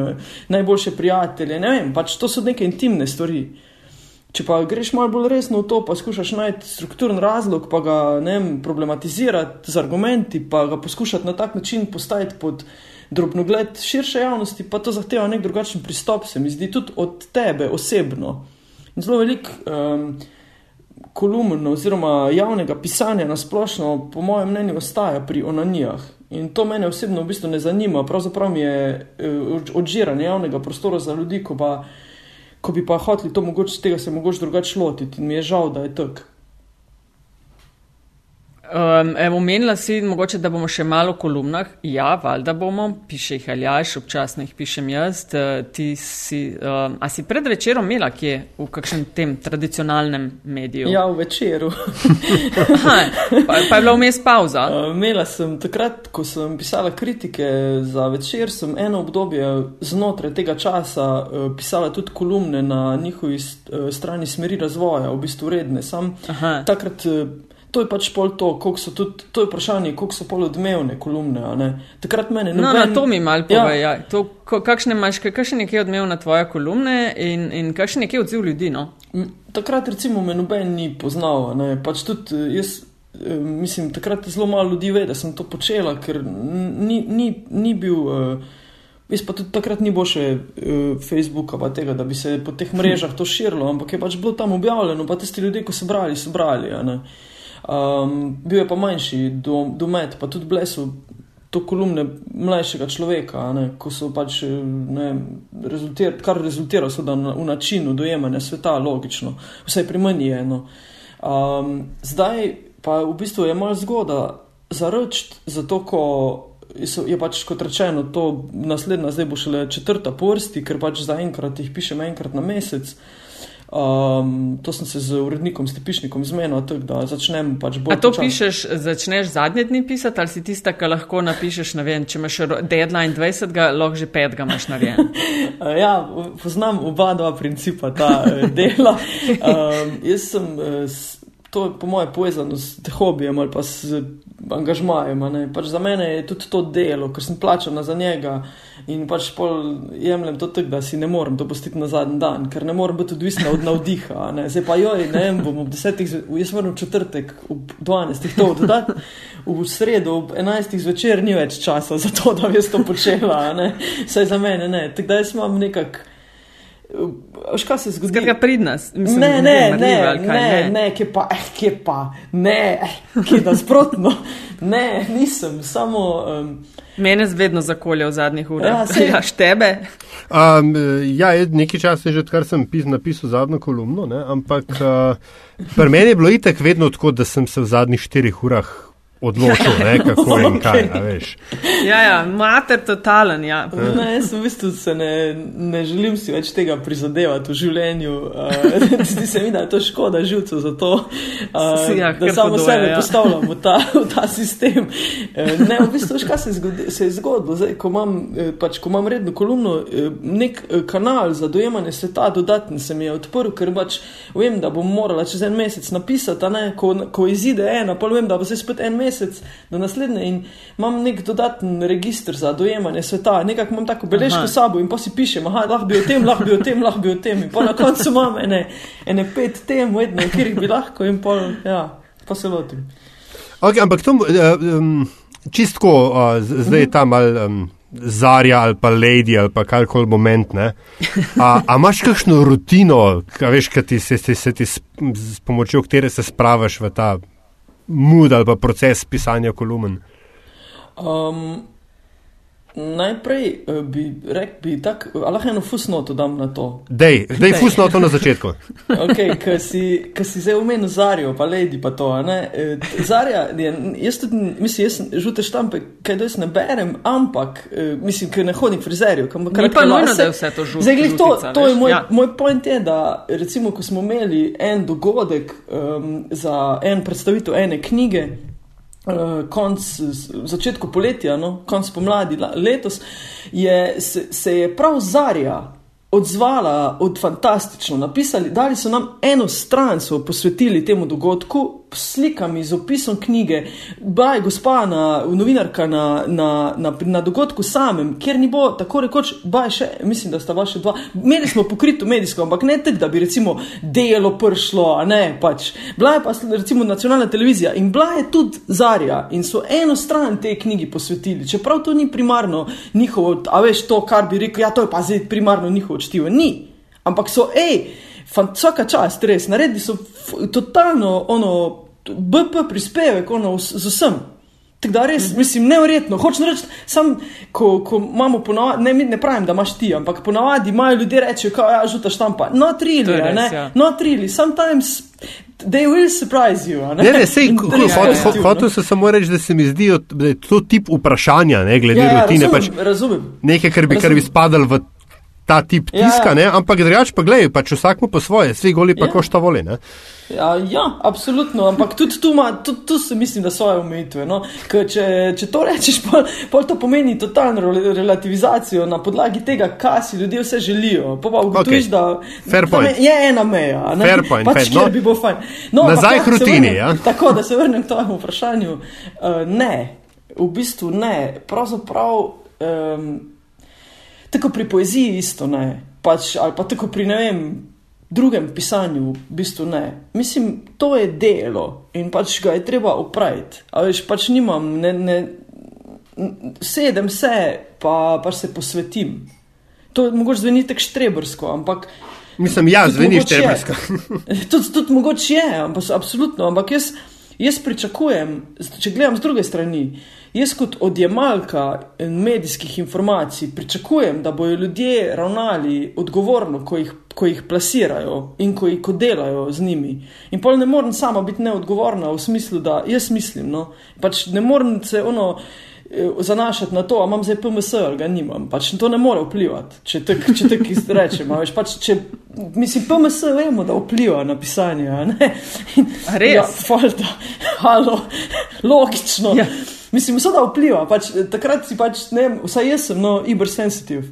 najboljše prijatelje, ne vem, pač to so neke intimne stvari. Če pa greš malo bolj resno v to, pa skušaš najti strukturen razlog, pa ga vem, problematizirati z argumenti, pa ga poskušati na tak način postaviti pod drobnogled širše javnosti, pa to zahteva nek drugačen pristop, se mi zdi tudi od tebe osebno. In zelo velik um, kolumn oziroma javnega pisanja na splošno, po mojem mnenju, ostaja pri onanijah. In to mene osebno v bistvu ne zanima, pravzaprav mi je uh, odžiranje javnega prostora za ljudi, ko pa ko bi pa hoteli to mogoče, tega se mogoče drugače lotiti in mi je žal, da je tako. Um, omenila si, mogoče, da bomo še malo v kolumnah. Ja, valjda bomo, piše jih Aljaš, občasno jih pišem jaz. Ti si, um, a si pred večerom imela kje v kakšnem tem tradicionalnem mediju? Ja, v večeru. Aha, pa, pa je bila vmes pauza? Uh, imela sem takrat, ko sem pisala kritike za večer, sem eno obdobje znotraj tega časa uh, pisala tudi kolumne na njihovi uh, strani smeri razvoja, v bistvu redne. Sam Aha. takrat. Uh, to je pač pol to, koliko so tudi, to je vprašanje, koliko so pol odmevne kolumne. Takrat mene ne. No, na to mi mal pove, ja. ja. To, ko, kakšne imaš, kakšne nekje odmevne tvoje kolumne in, in kakšne nekje odziv ljudi, no? Takrat recimo me noben ni poznal, ne, pač tudi eh, jaz. Eh, mislim, takrat zelo malo ljudi ve, da sem to počela, ker ni, ni, ni bil, uh, jaz pa tudi takrat ni bilo še uh, Facebooka, pa tega, da bi se po teh mrežah to širilo, ampak je pač bilo tam objavljeno, pa tisti ljudje, ko so brali, so brali. Uh, Um, bil je pa manjši domet, pa tudi blesu to kolumne mlajšega človeka, ne, ko so pač, ne, rezultir, kar rezultira na, v načinu dojemanja sveta, logično, vsaj pri meni je eno. Um, zdaj pa v bistvu je malo zgoda za reči, zato ko je pač kot rečeno, to naslednja zdaj bo šele četrta porsti, ker pač zaenkrat jih pišem enkrat na mesec. Um, to sem se z urednikom Stepišnikom zmenil, da začnem pač bolj. A to počas. pišeš, začneš zadnje dni pisati ali si tista, ki lahko napišeš, ne vem, če imaš deadline 20, lahko že 5 ga imaš narejen? ja, poznam oba dva principa ta eh, dela. Um, jaz sem, eh, to je po mojem povezano s hobijem ali pa s angažmajem. Pač za mene je tudi to delo, ker sem plačana za njega. In pač pol jemljem to tako, da si ne morem to postiti na zadnji dan, ker ne morem biti odvisna od navdiha. Ne. Zdaj pa joj, ne vem, bom ob desetih, jaz moram v četrtek, ob dvanajstih to oddati, v sredo ob enajstih zvečer ni več časa za to, da bi jaz to počela. Saj za mene ne. Tako da jaz imam nekak. Veš, kaj se zgodi? Skratka, pridna. Mislim, ne, ne, ne, ne, ne, ne, kje pa, eh, kje pa, ne, kje nasprotno. Ne, nisem, samo. Um, Mene zvedno zakolje v zadnjih urah. Ja, ja tebe. Um, ja, nekaj časa je že, odkar sem pis, napisal zadnjo kolumno, ne? ampak uh, pri meni je bilo itek vedno tako, da sem se v zadnjih štirih urah odločil, ne, kako okay. in kaj. Ja, ja, mater totalen. Ja. Ne, jaz v bistvu se ne, ne želim si več tega prizadevati v življenju. Uh, zdi se mi, da je to škoda živcev za to, uh, ja, da samo sebe ja. postavljam v ta, v ta sistem. Uh, ne, v bistvu, kaj se, zgodi, se je zgodilo, zdaj, ko, imam, pač, ko imam redno kolumno, nek kanal za dojemanje sveta dodatni se mi je odprl, ker pač vem, da bom morala čez en mesec napisati, ne, ko, ko izide ena, pa vem, da bo se spet en mesec mesec do naslednje in imam nek dodaten registr za dojemanje sveta, nekako imam tako beležko s sabo in pa si pišem, aha, lahko bi o tem, lahko bi o tem, lahko bi o tem. In pa na koncu imam ene, ene pet tem, vedno, kjer bi lahko in pa, ja, pa se lotim. Okay, ampak to um, čistko, uh, zdaj je tam ali. Um, Zarja ali pa Lady ali pa karkoli moment. A, a imaš kakšno rutino, kaj veš, kaj ti se, se, se ti s, s pomočjo katere se spravaš v ta mud ali pa proces pisanja kolumen? Um, najprej uh, bi rekel, da lahko eno fusnoto dam na to. Dej, dej fusnoto na začetku. okay, Ker si, si zdaj umenil Zarijo, pa Lady, pa to. E, Zarja, je, jaz tudi, mislim, jaz žute štampe, kaj da jaz ne berem, ampak, mislim, ker ne hodim frizerju. Ni pa nujno, da je vse to žute. Zdaj, to, to je moj, ja. moj point je, da recimo, ko smo imeli en dogodek um, za en predstavitev ene knjige, uh, konc, začetku poletja, no, konc pomladi letos, je, se, se je prav Zarja odzvala od fantastično. Napisali, dali so nam eno stran, so posvetili temu dogodku, slikami, z opisom knjige, baj gospa, na, novinarka na, na, na, na dogodku samem, kjer ni bo tako rekoč, baj še, mislim, da sta vaše dva. Imeli smo pokrito medijsko, ampak ne tako, da bi recimo delo prišlo, a ne pač. Bila je pa recimo nacionalna televizija in bila je tudi Zarja in so eno stran te knjigi posvetili, čeprav to ni primarno njihovo, a veš to, kar bi rekel, ja, to je pa zdaj primarno njihovo čtivo. Ni. Ampak so, hej, vsaka čast, res, naredi so totalno ono, BP prispevek, ono, z, z vsem. Tako da res, mhm. mislim, nevrjetno. Hočem reči, sam, ko, ko imamo ponovadi, ne, ne pravim, da imaš ti, ampak ponovadi imajo ljudje reči, da ja, je žuta štampa. No, trili, res, ne, ja. no, trili, sometimes. They will surprise you. Ne, ne, sej, hotel sem samo reči, da se mi zdi, da je to tip vprašanja, ne, glede ja, ja, rutine. Razumem, pač razumem. Nekaj, kar bi, kar bi spadal v ta tip ja, tiska, ja. ampak drugače pa gledaj, pač vsak mu po svoje, vsi goli pa ja. košta voli. Ja, ja, absolutno, ampak tudi tu, ma, tudi tu se mislim, da so omejitve. No? Če, če to rečeš, pa, pa to pomeni totalno relativizacijo na podlagi tega, kaj si ljudje vse želijo. Pa pa ugotoviš, okay. da je ena meja. Fair point, pač, fair, no, bi bilo fajn. No, Nazaj k rutini. Ja? Tako da se vrnem k tvojemu vprašanju. Uh, ne, v bistvu ne. Pravzaprav. Um, tako pri poeziji isto ne, pač, ali pa tako pri ne vem, drugem pisanju, v bistvu ne. Mislim, to je delo in pač ga je treba opraviti. Ali veš, pač nimam, ne, ne, sedem se, pa pač se posvetim. To mogoče zveni tako štrebrsko, ampak. Mislim, ja, zveni štrebrsko. tudi tudi mogoče je, ampak absolutno. Ampak jaz, jaz pričakujem, če gledam z druge strani. Jaz, kot odjemalka medijskih informacij, pričakujem, da bodo ljudje ravnali odgovorno, ko jih, ko jih plasirajo in ko ko delajo z njimi. In pol ne morem sama biti neodgovorna v smislu, da jaz mislim, no, pač ne morem se ono. eh, zanašati na to, ali imam zdaj PMS ali ga nimam. Pač to ne more vplivati, če tako tak izrečem. Pač, če, mislim, PMS vemo, da vpliva na pisanje. Res? Ja, falta, halo, logično. Ja. Mislim, vse da vpliva. Pač, takrat si pač, ne vem, vsaj jaz sem, no, ibersensitiv.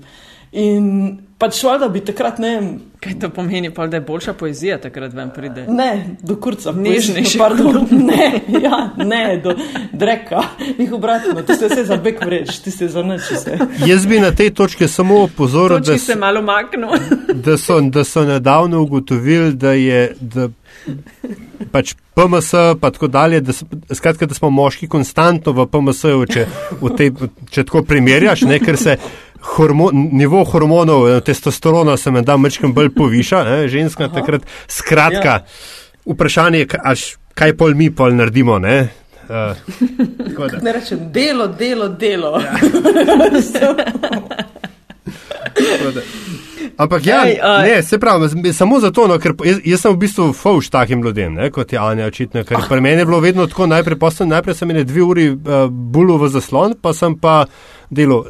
In pač šlo, da bi takrat ne vem. Kaj to pomeni, pa, da je boljša poezija takrat vam pride? Ne, do kurca, nežnejši. Ne, ja, ne, do dreka, jih obratno, ti se za bek vreč, ti ste za nič vse. Jaz bi na tej točki samo opozoril, da, se malo maknu. da, so, da so nedavno ugotovili, da je. Da Pač PMS, pa tako dalje, da, skratka, da smo moški konstantno v PMS-ju, če, če tako primerjaš, ne, ker se hormo, nivo hormonov, eh, testosterona se menda mečkam bolj poviša, ne, ženska Aha. takrat. Skratka, ja. vprašanje je, kaj pol mi pol naredimo, ne. Uh, ne rečem, delo, delo, delo. Ja. Ampak ja, Ej, uh, ne, se pravi, samo zato, no, ker jaz, jaz sem v bistvu fauš takim ljudem, ne, kot je Anja očitno, ker ah. pri meni je bilo vedno tako, najprej, najprej sem imel dve uri uh, bulu v zaslon, pa sem pa delo,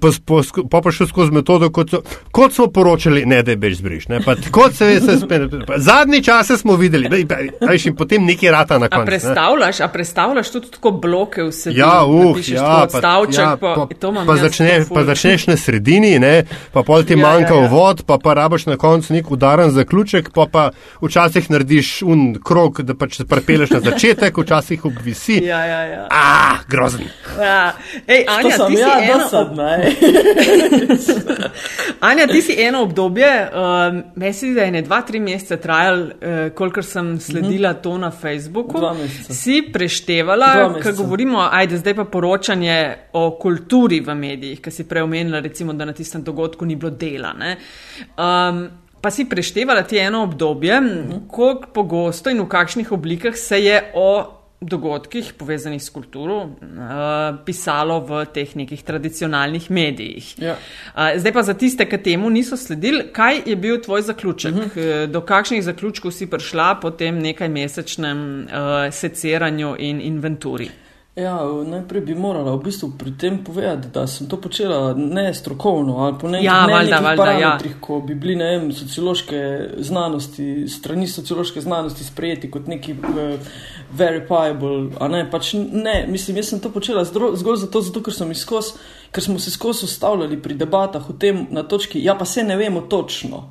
pa, pa, pa, pa še skozi metodo, kot, so, kot smo poročali, ne da je več zbriš. Ne, kot se je spet, zadnji čas smo videli, ajš in potem neki rata na koncu. A predstavljaš, a predstavljaš tudi tako bloke vse? Ja, uh, ja, pa, stavček, ja, pa, pa, pa, začne, pa začneš na sredini, ne, pa pol ti ja, manjka ja, ja. vod, pa pa rabaš na koncu nek udaren zaključek, pa pa včasih narediš un krok, da pač se prepeleš na začetek, včasih obvisi. Ja, ja, ja. Ah, grozen. Ja. Ej, Anja, ti ja, eno... dosadno. Anja, ti si eno obdobje, um, mislim, da je ne dva, tri mesece trajal, uh, kolikor sem sledila mm -hmm. to na Facebooku. Si preštevala, ko govorimo, ajde, zdaj pa poročanje o kulturi v medijih, ki si preomenila, recimo, da na tistem dogodku ni bilo dela. Um, pa si preštevala ti eno obdobje, mm -hmm. koliko pogosto in v kakšnih oblikah se je o dogodkih, povezanih s kulturo, uh, pisalo v teh nekih tradicionalnih medijih. Ja. Uh, zdaj pa za tiste, ki temu niso sledili, kaj je bil tvoj zaključek? Uh mhm. -huh. Do kakšnih zaključkov si prišla po tem nekaj mesečnem uh, seceranju in inventuri? Ja, najprej bi morala v bistvu pri tem povedati, da sem to počela ne strokovno ali po nekih ja, valda, valda, ja. parametrih, ja. ko bi bili ne vem, sociološke znanosti, strani sociološke znanosti sprejeti kot neki uh, verifiable. Ne, pač ne, mislim, jaz sem to počela zgolj zato, zato ker, izkos, ker smo se skozi ustavljali pri debatah o tem na točki, ja pa se ne vemo točno.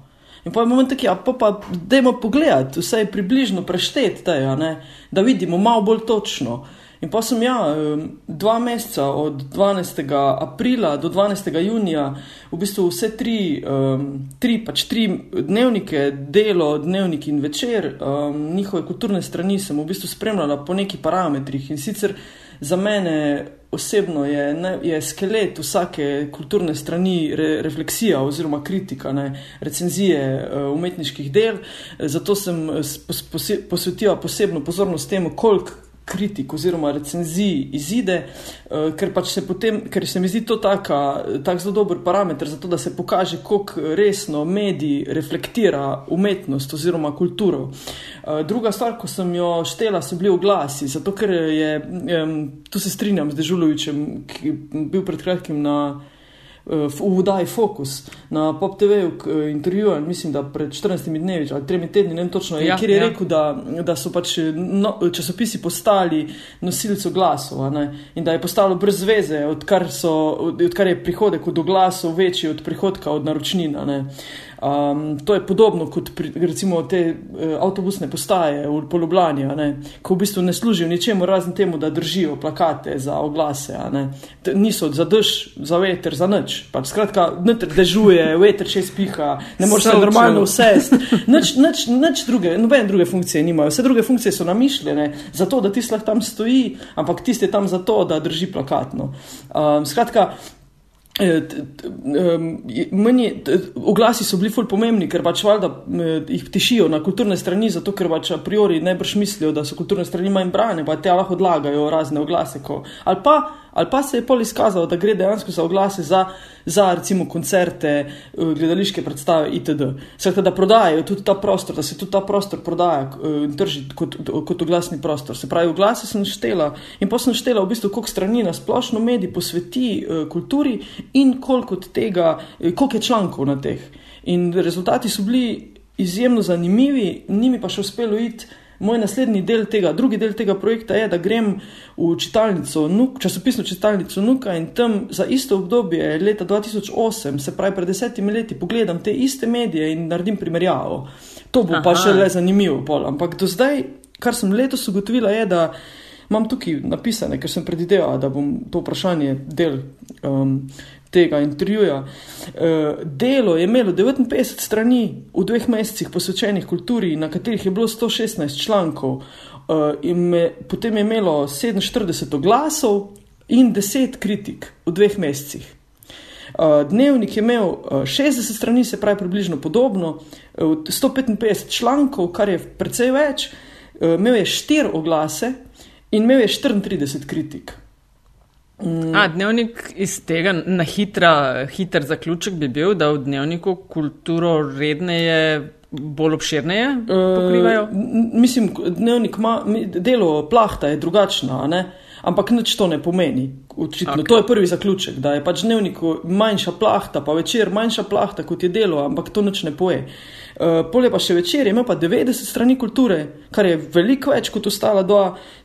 In pa imamo tako, ja, pa pa dajmo pogledati, vse je približno prešteti, da vidimo malo bolj točno. In pa sem ja, dva meseca, od 12. aprila do 12. junija, v bistvu vse tri, um, tri, pač tri dnevnike, delo, dnevnik in večer, um, njihove kulturne strani sem v bistvu spremljala po nekih parametrih. In sicer za mene osebno je, ne, je skelet vsake kulturne strani re, refleksija oziroma kritika, ne, recenzije uh, umetniških del. Zato sem pos, pos, posvetila posebno pozornost temu, koliko kritik oziroma recenzij izide, uh, ker pač se potem, ker se mi zdi to tako tak zelo dober parameter za to, da se pokaže, kako resno mediji reflektira umetnost oziroma kulturo. Uh, druga stvar, ko sem jo štela, so bili oglasi, zato ker je, tu se strinjam z Dežulovičem, ki je bil pred kratkim na v Udaj Focus na Pop TV-ju eh, intervjuval, mislim, da pred 14 dnevi ali 3 tedni, ne vem točno, ja, kjer je ja. rekel, da, da so pač no, časopisi postali nosilci glasov in da je postalo brez veze, odkar, so, odkar je prihodek od glasov večji od prihodka od naročnina. Ne. Um, to je podobno kot pri, recimo te uh, avtobusne postaje v Poljubljani, ko v bistvu ne služijo ničemu razen temu, da držijo plakate za oglase. Niso za dež, za veter, za noč. Pač, skratka, noter dežuje, veter še spiha, ne moreš se normalno usesti. Nič druge, nobene druge funkcije nimajo. Vse druge funkcije so namišljene zato, da ti slah tam stoji, ampak tisti je tam zato, da drži plakatno. Um, skratka, meni oglasi so bili fulj pomembni, ker pač valjda jih tišijo na kulturne strani, zato ker pač a priori najbrž mislijo, da so kulturne strani manj brane, pa te lahko odlagajo razne oglase. Ko, ali pa ali pa se je pol izkazalo, da gre dejansko za oglase za, za recimo koncerte, eh, gledališke predstave itd. Skratka, da prodajajo tudi ta prostor, da se tudi ta prostor prodaja in eh, trži kot, kot oglasni prostor. Se pravi, oglase sem naštela in pa sem naštela v bistvu, koliko strani na splošno mediji posveti uh, kulturi in koliko tega, koliko je člankov na teh. In rezultati so bili izjemno zanimivi, njimi pa še uspelo iti. Moj naslednji del tega, drugi del tega projekta je, da grem v čitalnico, nuk, časopisno čitalnico Nuka in tam za isto obdobje, leta 2008, se pravi pred desetimi leti, pogledam te iste medije in naredim primerjavo. To bo Aha. pa še le zanimivo. Pol. Ampak do zdaj, kar sem letos ugotovila, je, da imam tukaj napisane, ker sem predvidevala, da bom to vprašanje del. Um, tega intervjuja. Uh, delo je imelo 59 strani v dveh mesecih posvečenih kulturi, na katerih je bilo 116 člankov, uh, in me, potem je imelo 47 oglasov in 10 kritik v dveh mesecih. Uh, dnevnik je imel uh, 60 strani, se pravi približno podobno, uh, 155 člankov, kar je precej več, imel je 4 oglase in imel je 34 kritik. Mm. A, dnevnik iz tega na hitra, hiter zaključek bi bil, da v dnevniku kulturo redneje, bolj obširneje pokrivajo? Uh, mislim, dnevnik ima, delo plahta je drugačno, ampak nič to ne pomeni. Očitno, okay. To je prvi zaključek, da je pač dnevnik manjša plahta, pa večer manjša plahta kot je delo, ampak to nič ne poje. Uh, Uh, Polje pa še večer, ima pa 90 strani kulture, kar je veliko več kot ostala do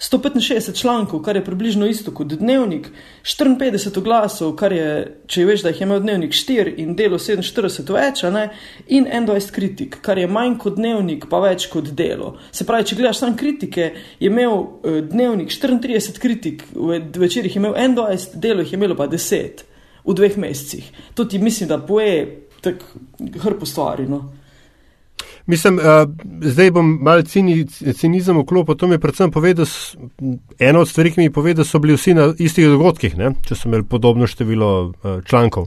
165 člankov, kar je približno isto kot dnevnik, 54 oglasov, kar je, če veš, da jih je imel dnevnik 4 in delo 47 več, ne, in 21 kritik, kar je manj kot dnevnik, pa več kot delo. Se pravi, če gledaš sam kritike, je imel uh, dnevnik 34 kritik, večer jih je imel 21, delo jih je imelo pa 10 v dveh mesecih. To ti mislim, da poje tako hrpo stvari. No. Mislim, uh, zdaj bom mal cini, cinizem vklopil. To mi je predvsem povedal, ena od stvari, ki mi je povedal, so bili vsi na istih dogodkih, ne? če so imeli podobno število uh, člankov.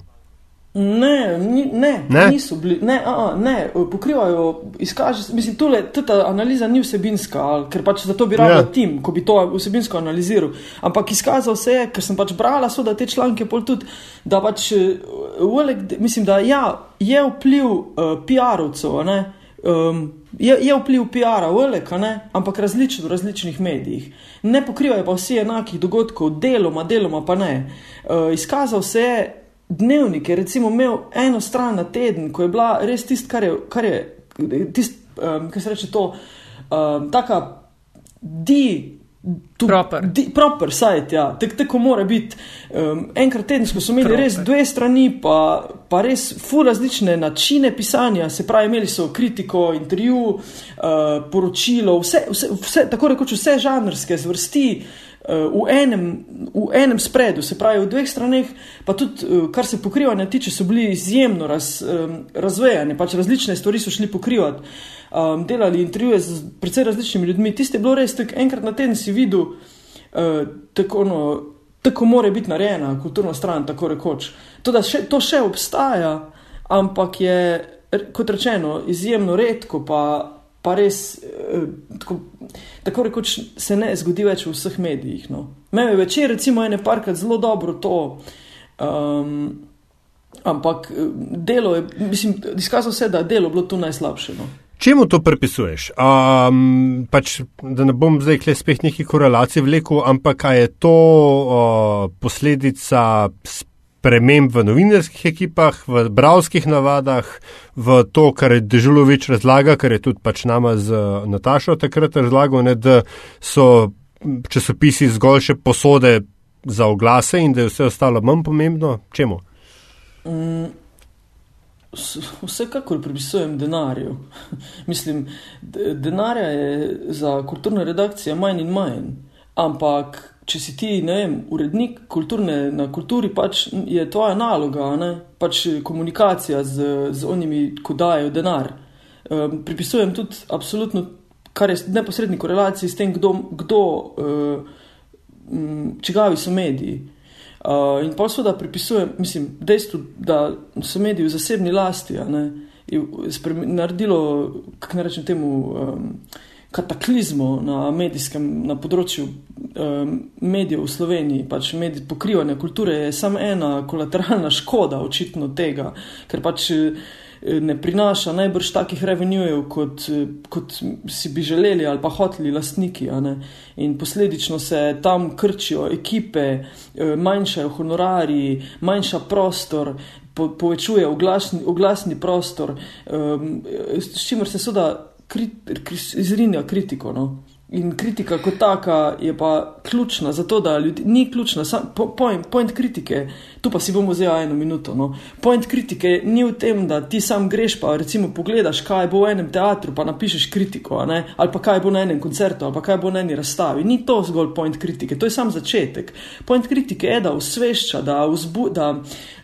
Ne, ni, ne, ne, niso bili, ne, a, ne pokrivajo, izkaže, mislim, tole, ta analiza ni vsebinska, ker pač za to bi rabila ja. tim, ko bi to vsebinsko analiziral. Ampak izkazal se je, ker sem pač brala, so da te članke pol tudi, da pač, uh, mislim, da ja, je vpliv uh, PR-ovcev, ne, uh, um, je, je vpliv PR-a velik, ampak različen v različnih medijih. Ne pokrivajo pa vsi enakih dogodkov, deloma, deloma pa ne. Uh, izkazal se je dnevnik, je recimo imel eno stran na teden, ko je bila res tisto, kar je, kar je tist, um, kaj se reče to, um, taka di. Tu, proper. Di, proper sajt, ja, tako tak, mora biti. Um, enkrat tedensko so imeli proper. res dve strani, pa, pa res fu različne načine pisanja, se pravi, imeli so kritiko, intervju, uh, poročilo, vse, vse, vse, tako rekoč vse žanrske zvrsti. Uh, v, enem, v enem spredu, se pravi, v dveh straneh, pa tudi, uh, kar se pokrivanja tiče, so bili izjemno raz, um, razvejani, pač različne stvari so šli pokrivati um, delali intervjuje z precej različnimi ljudmi. Tisti je bilo res tako, enkrat na teden si videl, uh, tako, no, tako mora biti narejena kulturna stran, tako rekoč. To, še, to še obstaja, ampak je, kot rečeno, izjemno redko, pa, pa res uh, tako, tako rekoč se ne zgodi več v vseh medijih. No. Mene večer, recimo, ene parkrat zelo dobro to. Um, ampak eh, delo je, mislim, izkazalo se, da je delo bilo tu najslabše. No. Čemu to pripisuješ? Um, pač, da ne bom zdaj spet neki korelacij vlekel, ampak je to uh, posledica sprememb v novinarskih ekipah, v bravskih navadah, v to, kar je Dežulovič razlaga, kar je tudi pač nama z Natašo takrat razlagal, ne, da so časopisi zgolj še posode za oglase in da je vse ostalo manj pomembno. Čemu? Mm. Vsekakor pripisujem denarju. Mislim, denarja je za kulturne redakcije manj in manj. Ampak, če si ti, ne vem, urednik kulturne na kulturi, pač je tvoja naloga, ne? pač komunikacija z, z onimi, ko dajo denar. Um, pripisujem tudi absolutno, kar je neposredni korelaciji s tem, kdo, kdo uh, čigavi so mediji. Uh, in pa seveda pripisujem, mislim, dejstvo, da so mediji v zasebni lasti, ne, naredilo, kako ne rečem temu, um, kataklizmu na medijskem, na področju um, medijev v Sloveniji, pač medij, pokrivanja kulture, je samo ena kolateralna škoda, očitno tega, ker pač ne prinaša najbrž takih revenuev, kot, kot si bi želeli ali pa hoteli lastniki. In posledično se tam krčijo ekipe, manjšajo honorari, manjša prostor. Po, povečuje oglasni, oglasni prostor, um, s čimer se seveda kri, kri, izrinja kritiko. No? In kritika kot taka je pa ključna za to, da ljudi ni ključna. Sam, point, point kritike, tu pa si bomo vzeli eno minuto. No. Point kritike ni v tem, da ti sam greš pa recimo pogledaš, kaj bo v enem teatru, pa napišeš kritiko, ali pa kaj bo na enem koncertu, ali pa kaj bo na eni razstavi. Ni to zgolj point kritike, to je sam začetek. Point kritike je, da usvešča, da, vzbu, da,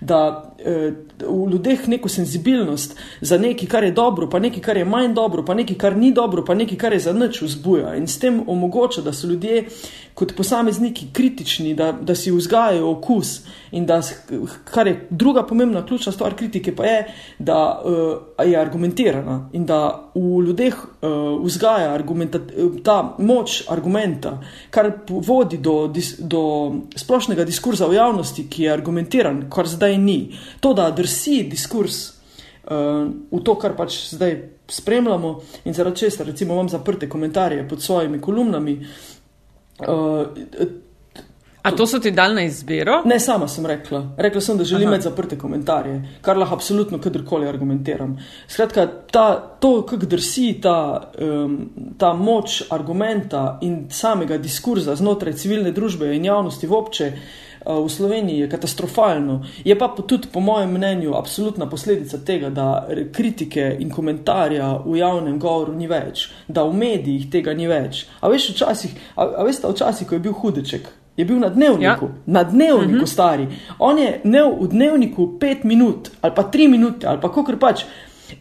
da v ljudeh neko senzibilnost za nekaj, kar je dobro, pa nekaj, kar je manj dobro, pa nekaj, kar ni dobro, pa nekaj, kar je za nič vzbuja. In s tem omogoča, da so ljudje kot posamezniki kritični, da, da si vzgajajo okus. In da, kar je druga pomembna, ključna stvar kritike, pa je, da uh, je argumentirana in da v ljudeh uh, vzgaja ta moč argumenta, kar vodi do, dis, do splošnega diskurza v javnosti, ki je argumentiran, kar zdaj ni. To, da drsi diskurs uh, v to, kar pač zdaj spremljamo, in zaradi česa, recimo, imam zaprte komentarje pod svojimi kolumnami. Uh, A to so ti dal na izbiro? Ne, sama sem rekla. Rekla sem, da želim imeti zaprte komentarje, kar lahko absolutno kadarkoli argumentiram. Skratka, ta, to, kako drsi ta, um, ta moč argumenta in samega diskurza znotraj civilne družbe in javnosti v obče uh, v Sloveniji je katastrofalno. Je pa tudi, po mojem mnenju, absolutna posledica tega, da kritike in komentarja v javnem govoru ni več, da v medijih tega ni več. A veš, včasih, a, a veste, včasih, ko je bil hudeček je bil na dnevniku, ja. na dnevniku uh mhm. -huh. stari. On je dnev, v dnevniku pet minut ali pa tri minute ali pa kako pač.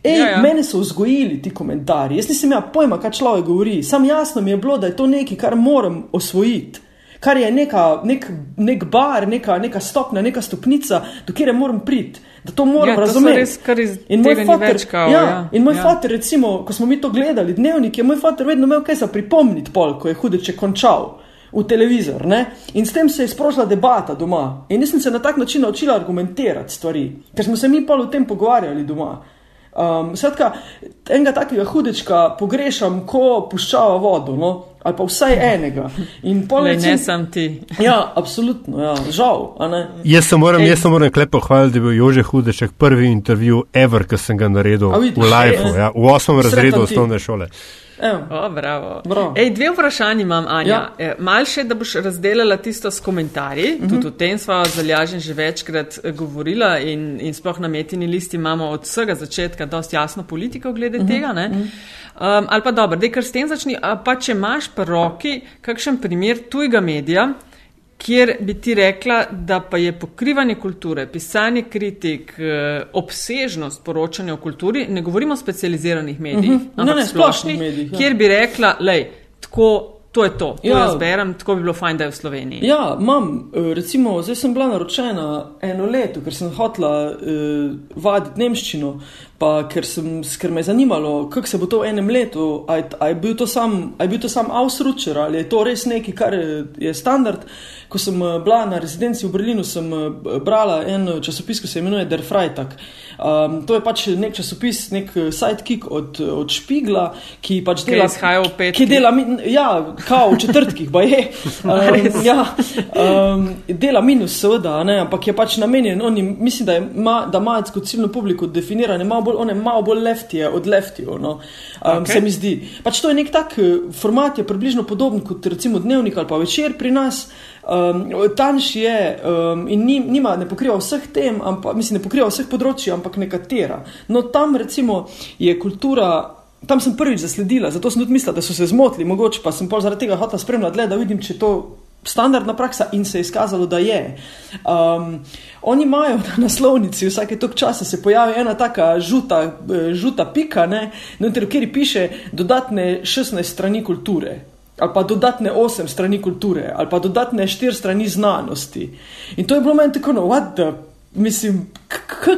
Ej, ja, ja. Mene so vzgojili ti komentarji. Jaz nisem imel pojma, kaj človek govori. Sam jasno mi je bilo, da je to nekaj, kar moram osvojiti. Kar je neka, nek, nek bar, neka, neka stopnja, neka stopnica, do kjer moram priti, da to moram ja, razumeti. In moj fotor, ja, ja, in moj ja. fotor, recimo, ko smo mi to gledali, dnevnik, je moj fotor vedno imel kaj za pripomniti, pol, ko je hudeče končal v televizor. Ne? In s tem se je sprožila debata doma. In nisem se na tak način naučila argumentirati stvari, ker smo se mi pa o tem pogovarjali doma. Um, skratka, enega takega hudečka pogrešam, ko puščava vodo, no? Ali pa vsaj enega. Ne, ne sem ti. Ja, absolutno, ja. žal. Jaz se moram, jaz se moram klepo hvaliti, da je bil Jože Hudeček prvi intervju ever, ki sem ga naredil vidiš, v live, ja, v osmem razredu osnovne šole. O, bravo. Bravo. Ej, dve vprašanji imam, Anja. Ja. E, mal še, da boš razdelila tisto s komentarji. Uh mhm. -huh. Tudi o tem sva zalažen že večkrat eh, govorila in, in sploh na metini listi imamo od vsega začetka dosti jasno politiko glede uh mhm. -huh. tega. -huh. um, ali pa dobro, da kar s tem začni. Pa če imaš pa roki kakšen primer tujega medija, kjer bi ti rekla, da pa je pokrivanje kulture, pisanje kritik, eh, obsežnost poročanja o kulturi, ne govorimo o specializiranih medijih, uh -huh. ampak ne, ne, splošnih, medijih, ja. kjer bi rekla, lej, tako. To je to, to ja. jaz berem, tako bi bilo fajn, da je v Sloveniji. Ja, imam, eh, recimo, zdaj sem bila naročena eno leto, ker sem hotela uh, vaditi nemščino, pa ker, sem, ker me je zanimalo, kako se bo to v enem letu, ali je bil to sam, sam Ausručer, ali je to res nekaj, kar je standard. Ko sem eh, bila na rezidenci v Berlinu, sem eh, brala en časopis, ki se imenuje Der Freitag. Um, to je pač nek časopis, nek eh, sidekick od, od Špigla, ki pač dela v petih. Ki dela, ja, kao v četrtkih, pa je. Um, ja, um, dela minus, seveda, ne, ampak je pač namenjen. Oni, mislim, da ima da kot ciljno publiko definirane, malo bolj, one, malo bolj leftije od leftijo. No. Um, okay. Se mi zdi. Pač to je nek tak format, je približno podoben kot recimo dnevnik ali pa večer pri nas. Um, Tanjši je um, in ni, nima, ne pokriva vseh tem, ampak, mislim, ne pokriva vseh področji, ampak nekatera. No, tam recimo je kultura. Tam sem prvič zasledila, zato sem tudi mislila, da so se zmotili, mogoče pa sem pol zaradi tega hotel spremljati, da vidim, če je to standardna praksa in se je izkazalo, da je. Um, oni imajo na naslovnici, vsake tok časa se pojavi ena taka žuta, eh, žuta pika, ne, na kateri piše dodatne 16 strani kulture ali pa dodatne osem strani kulture, ali pa dodatne štiri strani znanosti. In to je bilo meni tako, no, what the Mislim, kako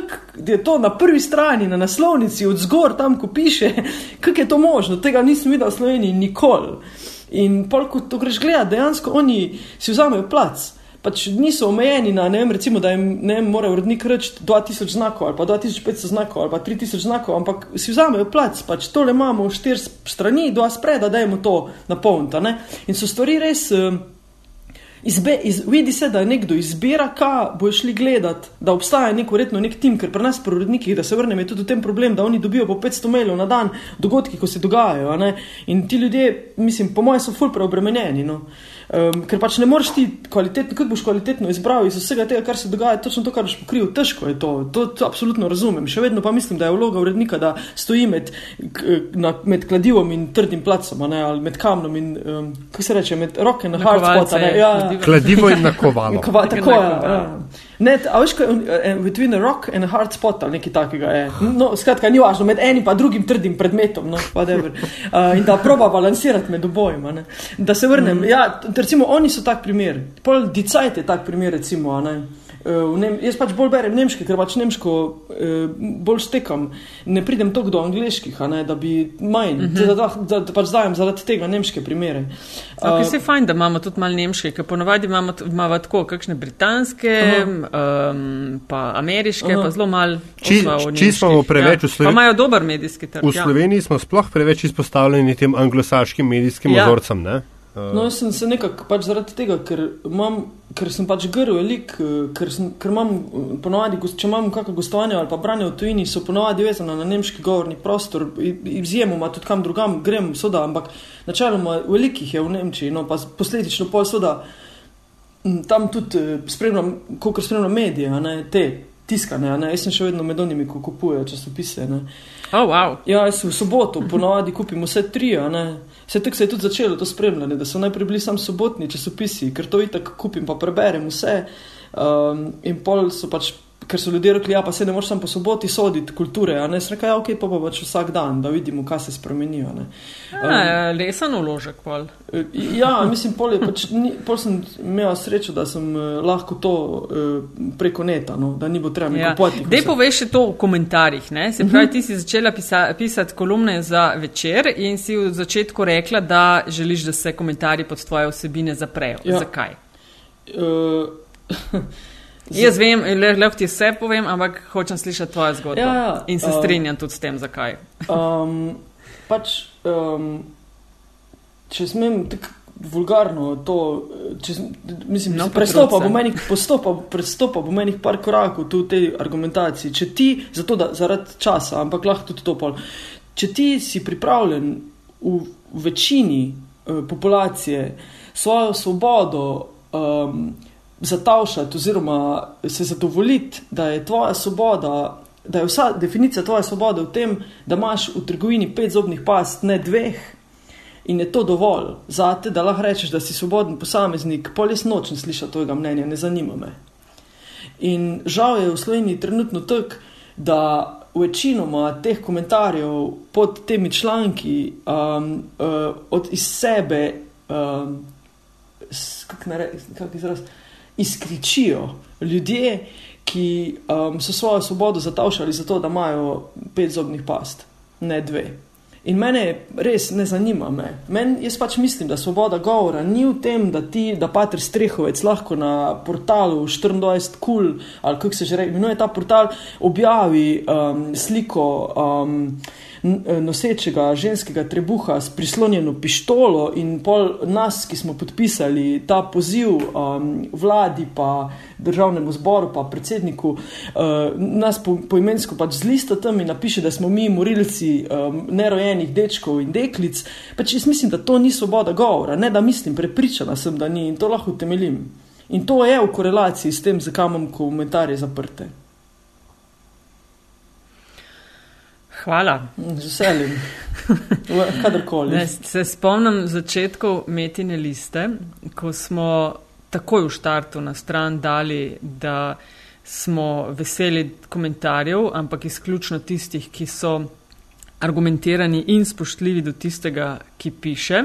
je to na prvi strani, na naslovnici, od zgor tam, ko piše, kako je to možno. Tega nisem videl v Sloveniji nikoli. In pol, ko to greš gledati, dejansko oni si vzamejo plac. Pač niso omejeni na, ne vem, recimo, da jim ne mora urednik reči 2000 znakov ali pa 2500 znakov ali pa 3000 znakov, ampak si vzamejo plac, pač tole imamo štiri strani, dva spreda, da jim to napolnita. In so stvari res. Uh, Izbe, iz, vidi se, da je nekdo izbira, kaj bo šli gledati, da obstaja neko redno nek tim, ker pri nas, pri urednikih, da se vrnem, je tudi v tem problem, da oni dobijo po 500 mailov na dan dogodki, ko se dogajajo. In ti ljudje, mislim, po mojem, so ful preobremenjeni. No? Um, ker pač ne moreš ti kvalitetno, kako boš kvalitetno izbral iz vsega tega, kar se dogaja, točno to, kar boš pokril. Težko je to, to, to absolutno razumem. Še vedno pa mislim, da je vloga urednika, da stoji med, na, med kladivom in trdim placom, ne, ali med kamnom in, um, kako se reče, med roke na hardspot. Ja, kladivo in nakovalo. Kova, tako je. Ja. Ne, a veš, kaj je between a rock and a hard spot ali nekaj takega je. No, skratka, ni važno, med enim pa drugim trdim predmetom, no, whatever. Uh, in da proba balansirati med obojima, ne. Da se vrnem, mm. ja, recimo, oni so tak primer. Pol Dicajt je tak primer, recimo, ne. Uh, Nem, jaz pač bolj berem nemški, ker pač nemško uh, bolj stekam. Ne pridem toliko do angliških, ne, da bi manj, uh mhm. -huh. da, da, da pač dajem zaradi tega nemške primere. Uh, okay, se je fajn, da imamo tudi malo nemške, ker ponovadi imamo, imamo tako kakšne britanske, uh -huh. um, pa ameriške, uh -huh. pa zelo malo. Čisto smo preveč ja. v Sloveniji. Pa imajo dober medijski trg. V ja. Sloveniji ja. smo sploh preveč izpostavljeni tem anglosaškim medijskim ja. ozorcem, ne? Uh. No, jaz sem se nekako pač zaradi tega, ker, imam, ker sem pač grl velik, eh, ker, sem, ker imam eh, ponovadi, če imam kakšno gostovanje ali pa branje v tujini, so ponovadi vezane na nemški govorni prostor, izjemoma tudi kam drugam grem, soda, ampak načeloma velikih je v Nemčiji, no pa posledično pol soda, tam tudi spremljam, koliko spremljam medije, ne, te tiskane, ne, jaz sem še vedno med onimi, ko kupujejo časopise. Oh, wow. Ja, jaz v soboto ponovadi kupim vse tri. Vse tako se je tudi začelo to spremljanje, da so najprej bili samo sobotni časopisi, ker to itak kupim, pa preberem vse. Um, in pol so pač ker so ljudje rekli, ja, pa se ne moreš samo po soboti soditi kulture, a ne se reka, ja, ok, pa pa pač vsak dan, da vidimo, kaj se spremenijo. Um, Lesen uložek, pol. Ja, mislim, pol, pač, ni, pol sem imel srečo, da sem uh, lahko to uh, preko neta, no, da ni bo treba ja. kupovati. Dej poveš še to v komentarjih, ne? se pravi, ti si začela pisa, pisati kolumne za večer in si v začetku rekla, da želiš, da se komentarji pod tvoje vsebine zaprejo. Ja. Zakaj? Uh, Jaz vem, lahko ti vse povem, ampak hočem slišati tvojo zgodbo. Ja, ja. In se um, strinjam tudi s tem, zakaj. um, pač, um, če smem tako vulgarno to, če, mislim, no, prestopa bo menih, postopa, prestopa bo menih par korakov tu v tej argumentaciji. Če ti, zato da zaradi časa, ampak lahko tudi to pol. Če ti si pripravljen v, v večini uh, populacije svojo svobodo um, zatavšati oziroma se zadovoljiti, da je tvoja svoboda, da je vsa definicija tvoje svobode v tem, da imaš v trgovini pet zobnih past, ne dveh. In je to dovolj za te, da lahko rečeš, da si svoboden posameznik, polis noč ne sliša tega mnenja, ne zanima me. In žal je v Sloveniji trenutno tako, da večinoma teh komentarjev pod temi članki um, uh, od iz sebe, um, kako naj rečem, izkričijo ljudje, ki um, so svojo svobodo zatavšali zato, da imajo pet zobnih past, ne dve. In mene res ne zanima. Me. Men, jaz pač mislim, da svoboda govora ni v tem, da ti, da Pater Strehovec lahko na portalu 24 kul, ali kako se že reče, imenuje ta portal, objavi um, sliko. Um, nosečega ženskega trebuha s prislonjeno pištolo in pol nas, ki smo podpisali ta poziv um, vladi, pa državnemu zboru, pa predsedniku, uh, nas po, poimensko pač zlista tam in napiše, da smo mi morilci um, nerojenih dečkov in deklic. Pač jaz mislim, da to ni svoboda govora, ne da mislim, prepričana sem, da ni in to lahko temeljim. In to je v korelaciji s tem, zakaj imam komentarje zaprte. Hvala. Z veseljem. Kadarkoli. Se spomnim začetkov metine liste, ko smo takoj v štartu na stran dali, da smo veseli komentarjev, ampak izključno tistih, ki so argumentirani in spoštljivi do tistega, ki piše.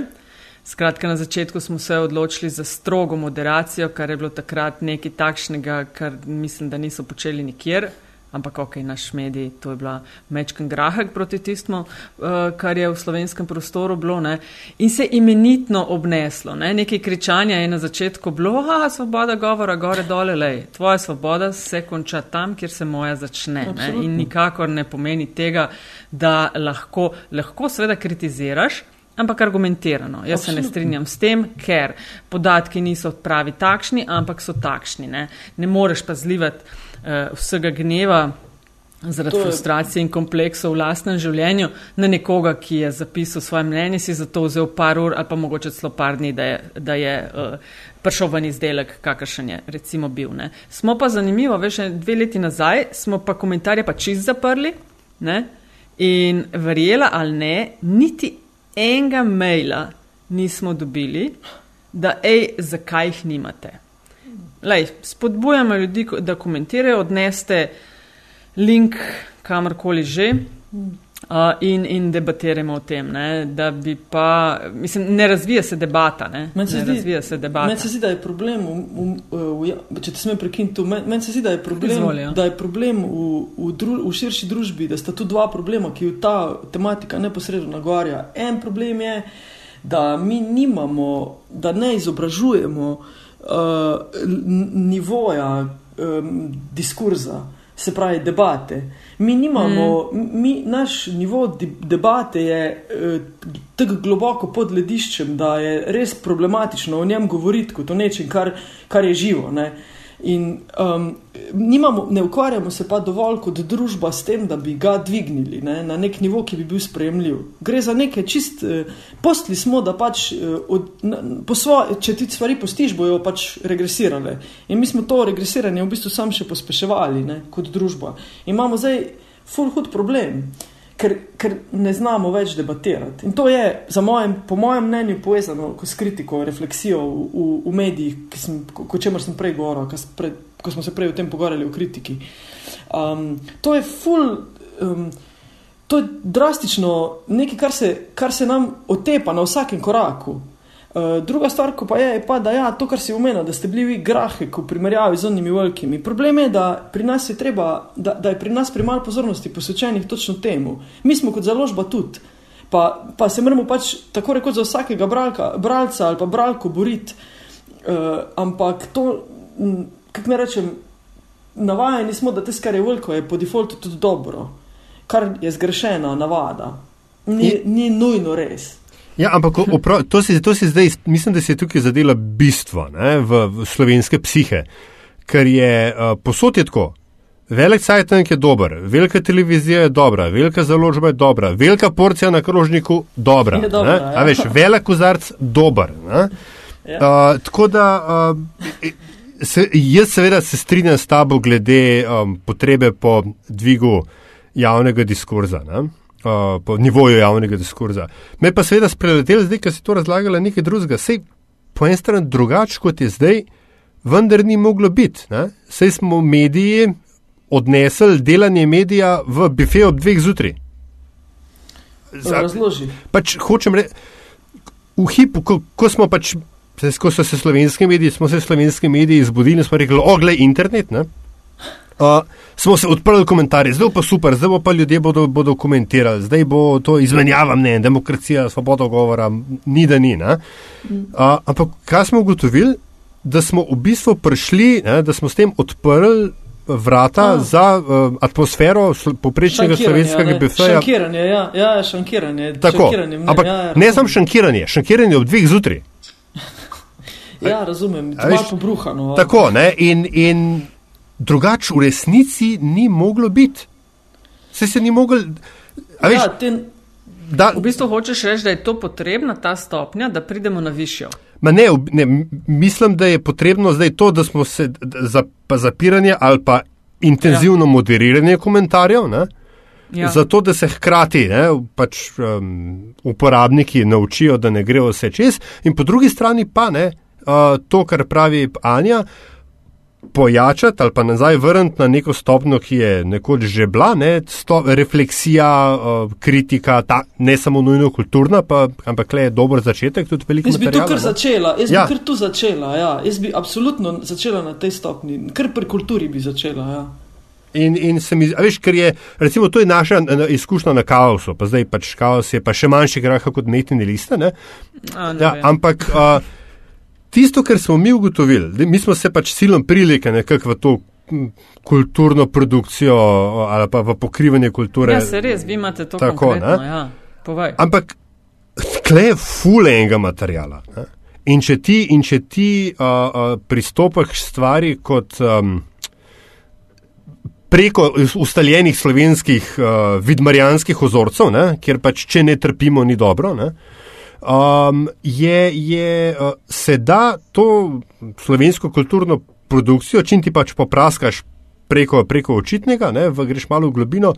Skratka, na začetku smo se odločili za strogo moderacijo, kar je bilo takrat nekaj takšnega, kar mislim, da niso počeli nikjer ampak ok, naš medij, to je bila mečken grahek proti tistmu, uh, kar je v slovenskem prostoru bilo. Ne? In se imenitno obneslo. Ne? Nekaj kričanja je na začetku bilo, a svoboda govora, gore dole, lej. Tvoja svoboda se konča tam, kjer se moja začne. Ne? In nikakor ne pomeni tega, da lahko, lahko seveda kritiziraš. Ampak argumentirano. Jaz Absolutno. se ne strinjam s tem, ker podatki niso pravi takšni, ampak so takšni. Ne, ne moreš pa zlivati vsega gneva zaradi je... frustracije in kompleksov v lastnem življenju na nekoga, ki je zapisal svoje mnenje, si za to vzel par ur ali pa mogoče celo par dni, da je, da je uh, prišel ven izdelek, kakršen je recimo bil. Ne. Smo pa zanimivo, veš, dve leti nazaj smo pa komentarje pa čist zaprli ne, in verjela ali ne, niti enega maila nismo dobili, da ej, zakaj jih nimate. Lej, spodbujamo ljudi, da komentirajo, odneste link kamorkoli že uh, in, in debatiramo o tem. Ne, da bi pa, mislim, ne razvija se debata. Ne, meni se, zdi, se, men se zdi, da je problem, v, v, v, v, če te smem prekiniti, meni men se zdi, da je problem, Izvolja. da je problem v, v, dru, v širši družbi, da sta tu dva problema, ki v ta tematika neposredno nagovarja. En problem je, da mi nimamo, da ne izobražujemo uh, nivoja um, diskurza, se pravi debate. Mi nimamo, mm. mi, naš nivo debate je uh, tako globoko pod lediščem, da je res problematično o njem govoriti kot o nečem, kar, kar je živo. Ne? In um, nimamo, ne ukvarjamo se pa dovolj kot družba s tem, da bi ga dvignili ne, na nek nivo, ki bi bil sprejemljiv. Gre za neke čist, eh, postli smo, da pač, eh, od, na, svoje, če ti stvari postiš, bojo pač regresirale. In mi smo to regresiranje v bistvu sam še pospeševali ne, kot družba. In imamo zdaj full hud problem. Ker, ker ne znamo več debatirati. In to je, mojem, po mojem mnenju, povezano s kritiko, refleksijo v, v, v medijih, o čemer sem prej govoril, ko smo se prej o tem pogovarjali, o kritiki. Um, to je ful, um, to je drastično nekaj, kar se, kar se nam otepa na vsakem koraku. Uh, druga stvar pa je, je pa, da ja, to, kar si omenil, da ste bili vi grahe v primerjavi z onimi velikimi. Problem je, da, pri nas je treba, da, da je pri nas premalo pozornosti posvečenih točno temu. Mi smo kot založba tudi. Pa, pa se moramo pač tako rekoč za vsakega bralka, bralca ali pa bralko boriti. Uh, ampak to, kako ne rečem, navajeni smo, da tisto, kar je veliko, je po defaultu tudi dobro, kar je zgrešena navada. Ni, ni nujno res. Ja, ampak oprav, to, si, to si zdaj, mislim, da se je tukaj zadela bistvo ne, v, v slovenske psihe, ker je uh, posod je tako. Velik sajtank je dober, velika televizija je dobra, velika založba je dobra, velika porcija na krožniku dobra. dobra ja. A veš, velik kozarc dober. Ja. Uh, tako da uh, se, jaz seveda se strinjam s tabo glede um, potrebe po dvigu javnega diskurza. Ne po nivoju javnega diskurza. Me pa seveda spreletel zdaj, ker si to razlagala nekaj drugega. Sej po eni strani drugače kot je zdaj, vendar ni moglo biti. Sej smo mediji odnesli delanje medija v bife ob dveh zjutraj. Razloži. Pač hočem reči, v hipu, ko, ko smo pač, ko so se slovenski mediji, smo se slovenski mediji zbudili in smo rekli, ogle internet. Ne? Uh, smo se odprli komentarje, zdaj pa super, zdaj pa ljudje bodo, bodo komentirali, zdaj bo to izmenjava mnen, demokracija, svoboda govora, ni da ni. Uh, ampak kaj smo ugotovili? Da smo v bistvu prišli, ne, da smo s tem odprli vrata A. za uh, atmosfero poprečnega slovenskega bifeja. Šankiranje, ja, ja šankiranje. Tako, šankiranje, ne, ampak ja, ja, ne samo šankiranje, šankiranje ob dveh zjutraj. ja, razumem, malo pobruhano. Tako, ne, in. in drugače v resnici ni moglo biti. Se se ni mogel. Ja, ten, da, v bistvu hočeš reči, da je to potrebna ta stopnja, da pridemo na višjo. Ne, ne, mislim, da je potrebno zdaj to, da smo se za zapiranje ali pa intenzivno ja. moderiranje komentarjev. Ja. Zato, da se hkrati ne, pač, um, uporabniki naučijo, da ne grejo vse čez, in po drugi strani pa ne, uh, to, kar pravi Anja, uh, pojačati ali pa nazaj vrniti na neko stopnjo, ki je nekoč že bila, ne, sto, refleksija, uh, kritika, ta, ne samo nujno kulturna, pa, ampak le je dober začetek. Jaz bi tu kar začela, jaz ja. bi kar tu začela, ja. jaz bi absolutno začela na tej stopni, kar pri kulturi bi začela. Ja. In, in se mi, veš, ker je, recimo, to je naša izkušnja na kaosu, pa zdaj pač kaos je pa še manjši grah kot metni liste. Ja, ampak. Uh, tisto, kar smo mi ugotovili, mi smo se pač silom prilike nekako v to kulturno produkcijo ali pa v pokrivanje kulture. Ja, se res, vi imate to tako. Ja, Ampak tle je fule enega materijala. Ne? In če ti, in če ti uh, uh, pristopaš stvari kot um, preko ustaljenih slovenskih uh, vidmarjanskih ozorcev, ne? kjer pač če ne trpimo, ni dobro. Ne? Um, je, je uh, se da to slovensko kulturno produkcijo, če ti pač popraskaš preko, preko očitnega, ne, v, greš malo v globino,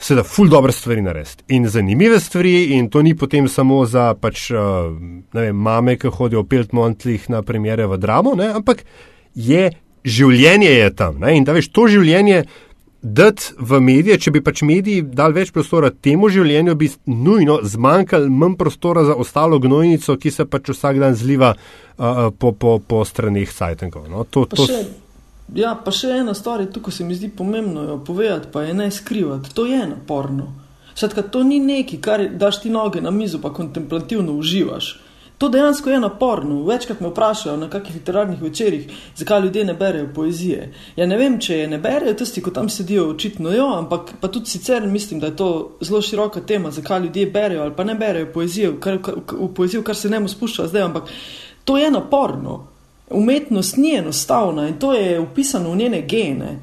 se da ful dobre stvari narediti. In zanimive stvari, in to ni potem samo za pač, uh, vem, mame, ki hodijo v Peltmontlih na premjere v Dramo, ne, ampak je življenje je tam. Ne, in da veš, to življenje dati v medije, če bi pač mediji dali več prostora temu življenju, bi nujno zmanjkalo manj prostora za ostalo gnojnico, ki se pač vsak dan zliva uh, po, po, po straneh sajtenkov. No? To, to... Ja, pa še ena stvar, tukaj se mi zdi pomembno jo povedati, pa je ne skrivati. To je naporno. Skratka, to ni nekaj, kar daš ti noge na mizo, pa kontemplativno uživaš. To dejansko je naporno. Večkrat me vprašajo na kakih literarnih večerjih, zakaj ljudje ne berejo poezije. Ja, ne vem, če je ne berejo, tisti, ki tam sedijo, očitno jo, ampak pa tudi sicer mislim, da je to zelo široka tema, zakaj ljudje berejo ali pa ne berejo poezijo, kar, kar, v poezijo, kar se ne mu spušča zdaj, ampak to je naporno. Umetnost ni enostavna in to je upisano v njene gene.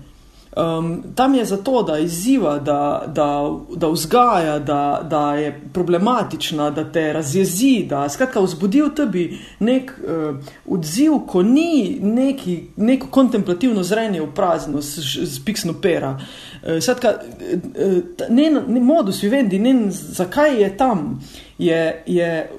Um, tam je zato, da izziva, da, da, da vzgaja, da, da je problematična, da te razjezi, da skratka vzbudi v tebi nek uh, odziv, ko ni neki, neko kontemplativno zrenje v prazno, z piksno pera. Uh, skratka, uh, njen, njen modus vivendi, njen, zakaj je tam, je, je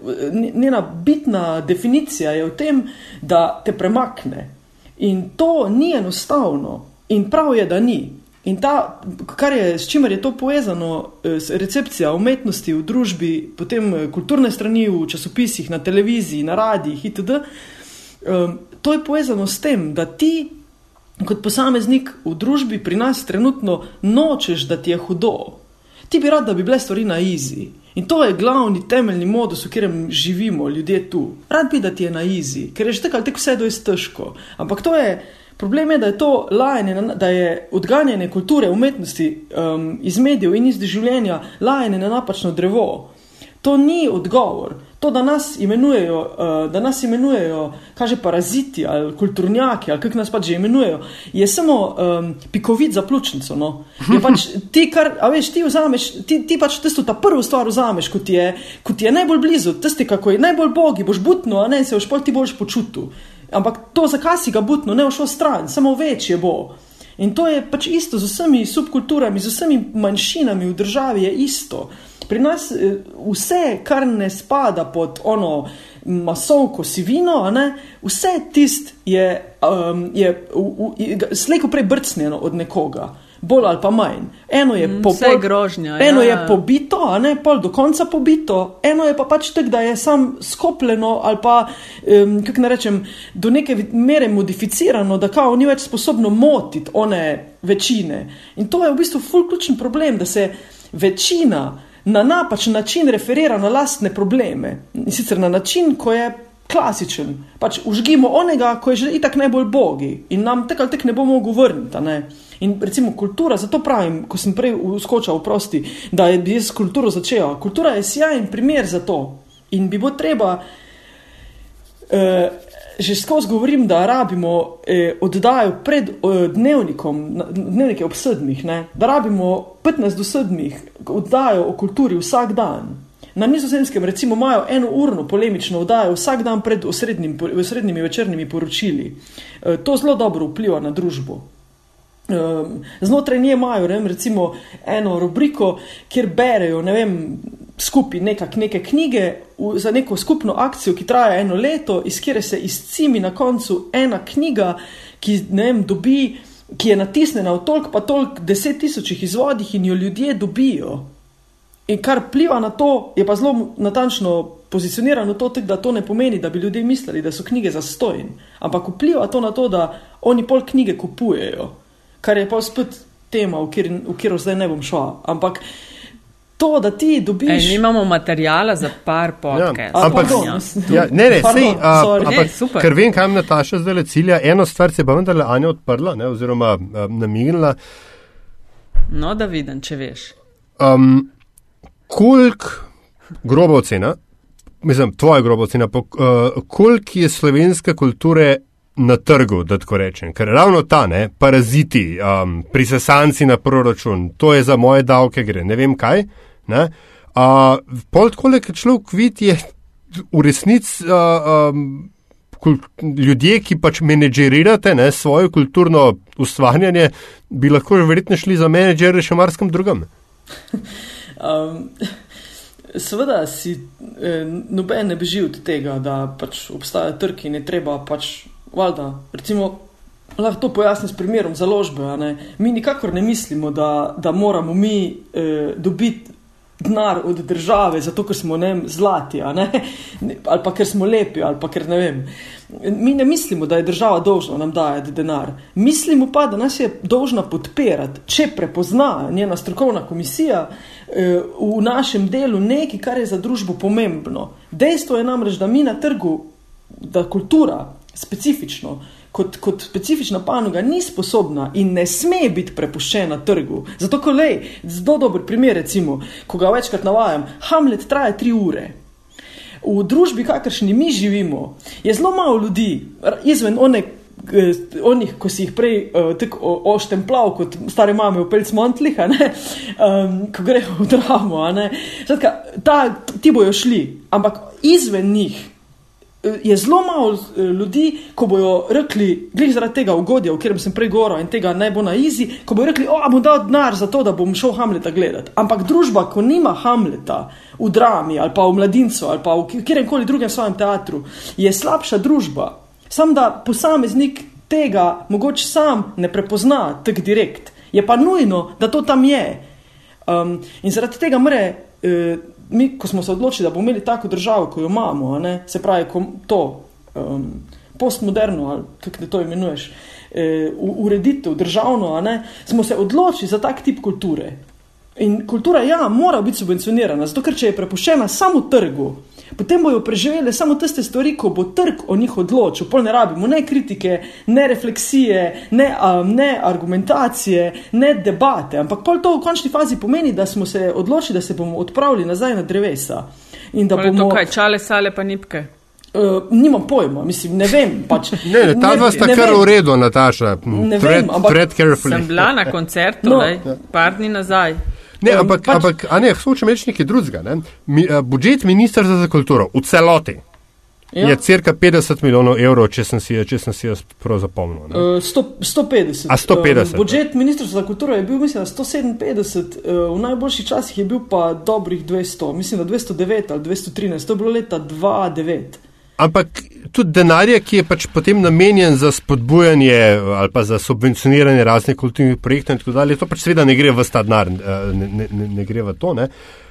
njena bitna definicija je v tem, da te premakne. In to ni enostavno. In prav je, da ni. In ta, kar je, s čimer je to povezano, eh, recepcija umetnosti v družbi, potem eh, kulturne strani v časopisih, na televiziji, na radijih itd., eh, to je povezano s tem, da ti, kot posameznik v družbi, pri nas trenutno nočeš, da ti je hudo. Ti bi rad, da bi bile stvari na izi. In to je glavni temeljni modus, v katerem živimo ljudje tu. Rad bi, da ti je na izi, ker je že tako ali tako vse do je težko. Ampak to je. Problem je, da je to lajanje, da je odganjanje kulture, umetnosti um, iz medijev in iz življenja lajanje na napačno drevo. To ni odgovor. To, da nas imenujejo, uh, da nas imenujejo, kaže paraziti ali kulturnjaki ali kako nas pač že imenujejo, je samo um, pikovid za pljučnico. No? Pač ti, kar, veš, ti, vzameš, ti, ti pač tisto ta prvo stvar vzameš, kot je, kot je najbolj blizu, tisti, kako je najbolj bogi, boš butno, a ne se boš pol ti boljš počutil. Ampak to, zakaj si ga butno, ne všel stran, samo večje bo. In to je pač isto z vsemi subkulturami, z vsemi manjšinami v državi, je isto. Pri nas eh, vse, kar ne spada pod ono masovko sivino, ne, vse tist je, um, je, je slejko prej brcnjeno od nekoga bolj ali pa manj. Eno je, mm, po, pol, grožnja, eno ja. je pobito, a ne pol do konca pobito, eno je pa pač tako, da je sam skopljeno ali pa, um, kako ne rečem, do neke mere modificirano, da kao ni več sposobno motiti one večine. In to je v bistvu fulključen problem, da se večina na napačen način referira na lastne probleme. In sicer na način, ko je. Klasičen, pač užgimo onega, ko je že itak najbolj bogi in nam tako ali tako ne bomo mogli vrniti. In recimo kultura, zato pravim, ko sem prej uskočil v prosti, da je bi jaz kulturo začel. Kultura je sjajen primer za to. In bi bo treba, eh, že skozi govorim, da rabimo eh, oddajo pred eh, dnevnikom, dnevnike ob sedmih, ne? da rabimo 15 do sedmih oddajo o kulturi vsak dan. Na nizozemskem recimo imajo eno urno polemično oddajo vsak dan pred osrednjimi večernimi poročili. Eh, to zelo dobro vpliva na družbo. Um, znotraj nje imajo vem, recimo eno rubriko, kjer berejo ne vem, skupaj nekak, neke knjige v, za neko skupno akcijo, ki traja eno leto, iz kjer se izcimi na koncu ena knjiga, ki ne vem, dobi, ki je natisnjena v toliko pa toliko deset tisočih izvodih in jo ljudje dobijo. In kar pliva na to, je pa zelo natančno pozicionirano, to, da to ne pomeni, da bi ljudje mislili, da so knjige za stojn, ampak vpliva to na to, da oni pol knjige kupujejo, kar je pa spet tema, v katero zdaj ne bom šla. Ampak to, da ti dobiš. Ej, imamo materijala za par podkastov. Ja, ampak ja, ne, ne, sej, a, ampak, ker vem, kam Nataša zdaj le cilja. Eno stvar se je pa vendarle Anja odprla, ne, oziroma namignila. No, da vidim, če veš. Um, koliko grobo ocena, mislim, tvoja grobo ocena, uh, koliko je slovenske kulture na trgu, da tako rečem, ker ravno ta, ne, paraziti, um, prisesanci na proračun, to je za moje davke gre, ne vem kaj. Ne, uh, pol tako, ker človek vidi, je v resnici. Uh, um, Ljudje, ki pač menedžerirate ne, svoje kulturno ustvarjanje, bi lahko verjetno šli za menedžere še marskem drugem. Um, seveda si eh, noben ne beži od tega, da pač obstaja trg in je treba pač, valjda, recimo, lahko to pojasnim s primerom založbe. Mi nikakor ne mislimo, da, da moramo mi eh, dobiti denar od države, zato ker smo ne vem, zlati, ne? ali pa ker smo lepi, ali pa ker ne vem. Mi ne mislimo, da je država dolžna nam dajati denar. Mislimo pa, da nas je dolžna podpirati, če prepozna njena strokovna komisija eh, v našem delu nekaj, kar je za družbo pomembno. Dejstvo je namreč, da mi na trgu, da kultura specifično kot, kot specifična panoga ni sposobna in ne sme biti prepuščena trgu. Zato, ko le, zelo dober primer, recimo, ko ga večkrat navajam, Hamlet traja tri ure. V družbi, kakršni mi živimo, je zelo malo ljudi, izven one. Eh, onih, ko si jih prej uh, tako oštemplal, kot stare mame v Pelcmontlih, um, ko grejo v dramo. Zatka, ta, ti bojo šli, ampak izven njih je zelo malo eh, ljudi, ko bojo rekli, glede zaradi tega ugodja, o katerem sem prej govoril in tega naj bo na izi, ko bojo rekli, o, bom dal denar za to, da bom šel Hamleta gledati. Ampak družba, ko nima Hamleta v drami ali pa v mladincu ali pa v kjerem koli drugem svojem teatru, je slabša družba. Sam da posameznik tega mogoče sam ne prepozna tak direkt, je pa nujno, da to tam je. Um, in zaradi tega mre. Uh, mi, ko smo se odločili, da bomo imeli tako državo, kot jo imamo, ne, se pravi, to um, postmoderno, ali kako to imenuješ, e, ureditev državno, ne, smo se odločili za tak tip kulture. In kultura, ja, mora biti subvencionirana, zato ker če je prepuščena samo trgu, potem bojo preživele samo tiste stvari, ko bo trg o njih odločil. Pol ne rabimo ne kritike, ne refleksije, ne, um, ne argumentacije, ne debate. Ampak pol to v končni fazi pomeni, da smo se odločili, da se bomo odpravili nazaj na drevesa. In da bomo. Kaj, čale, sale, pa nipke. Uh, nimam pojma, mislim, ne vem. Pač, ne, ne, ta dva sta kar v redu, Nataša. Ne Fred, vem, ampak sem bila na koncertu, no. par dni nazaj. Ne, um, ampak, pač, ampak ne, hočem reči nekaj drugega. Ne? Mi, uh, budžet ministrstva za kulturo v celoti ja. je crka 50 milijonov evrov, če sem si, če sem si jaz prav zapomnil. Uh, 100, 150. A 150. Um, budžet ministrstva za kulturo je bil, mislim, 157, uh, v najboljših časih je bil pa dobrih 200, mislim, da 209 ali 213, to je bilo leta 2009. Ampak tudi denarja, ki je pač potem namenjen za spodbujanje ali pa za subvencioniranje raznih kulturnih projektov in tako dalje, to pač seveda ne gre v sta denar, eh, ne, ne, ne gre v to. Ne?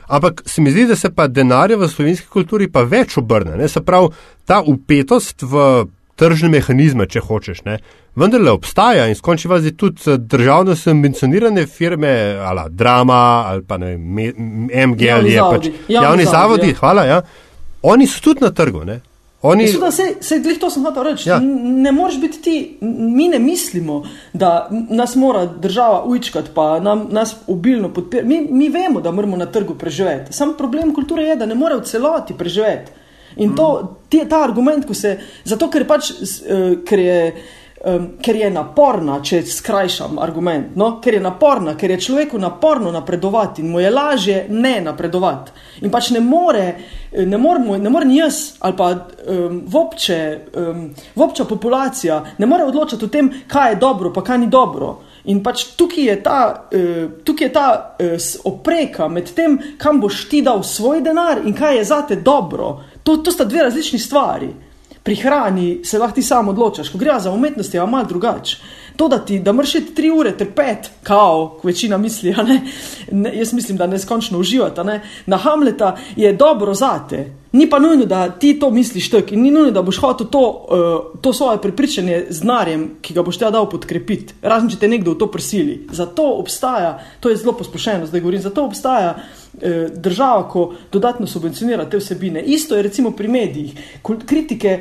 Ampak se mi zdi, da se pa denarja v slovenski kulturi pa več obrne. Ne? Se pravi, ta upetost v tržne mehanizme, če hočeš, ne? vendarle obstaja in skonči vas je tudi eh, državno subvencionirane firme, ali drama, ali pa ne vem, MGL je pač javni zavodi, ja. hvala, ja. Oni so tudi na trgu, ne? Oni... Mislim, da se, se glih to sem hotel reči. Ja. Ne moreš biti ti, mi ne mislimo, da nas mora država ujčkati, pa nam, nas obilno podpirati. Mi, mi vemo, da moramo na trgu preživeti. Sam problem kulture je, da ne more v celoti preživeti. In to, ti, ta argument, ko se, zato ker, pač, uh, ker je um, ker je naporna, če skrajšam argument, no? ker je naporna, ker je človeku naporno napredovati in mu je lažje ne napredovati. In pač ne more, morem, ne morem jaz ali pa um, vopče, um, vopča populacija ne more odločati o tem, kaj je dobro, pa kaj ni dobro. In pač tukaj je ta, uh, tukaj je ta uh, opreka med tem, kam boš ti dal svoj denar in kaj je zate dobro. To, to sta dve različni stvari. Pri hrani se lahko ti sam odločaš, ko gre za umetnost, je malo drugače. To, da ti da mršiti tri ure, ter pet, kao, večina misli, ne? Ne, jaz mislim, da neskončno uživate. Ne? Na Hamleta je dobro zate. Ni pa nujno, da ti to misliš tako in ni nujno, da boš hotel to, uh, to svoje prepričanje z narjem, ki ga boš te dal podkrepiti, razen če te nekdo v to prisili. Zato obstaja, to je zelo posplošeno, zdaj govorim, zato obstaja država, ko dodatno subvencionira te vsebine. Isto je recimo pri medijih. Kritike,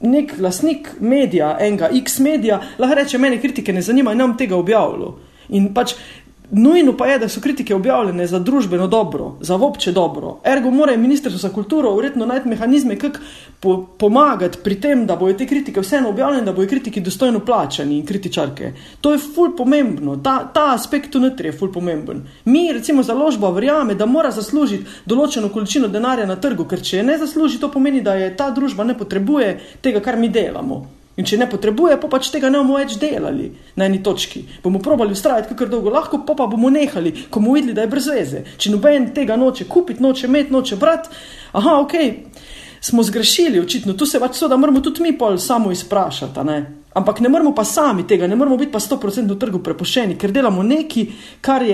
nek lasnik medija, enega X medija, lahko reče, mene kritike ne zanimajo, nam tega objavljalo. In pač Nujno pa je, da so kritike objavljene za družbeno dobro, za obče dobro. Ergo mora ministrstvo za kulturo uredno najti mehanizme, kako po, pomagati pri tem, da bojo te kritike vseeno objavljene, da bojo kritiki dostojno plačani in kritičarke. To je ful pomembno, ta, ta aspekt tu notri je ful pomemben. Mi, recimo, založba verjame, da mora zaslužiti določeno količino denarja na trgu, ker če ne zasluži, to pomeni, da je ta družba ne potrebuje tega, kar mi delamo. In če ne potrebuje, pa pač tega ne bomo več delali na eni točki. Bomo probali ustrajati, kar dolgo lahko, pa pa bomo nehali, ko bomo videli, da je brez veze. Če noben tega noče kupiti, noče imeti, noče brati, aha, ok, smo zgrešili, očitno, tu se pač so, da moramo tudi mi pol samo izprašati. Ne? Ampak ne moramo pa sami tega, ne moramo biti pa 100% v trgu prepuščeni, ker delamo nekaj, kar,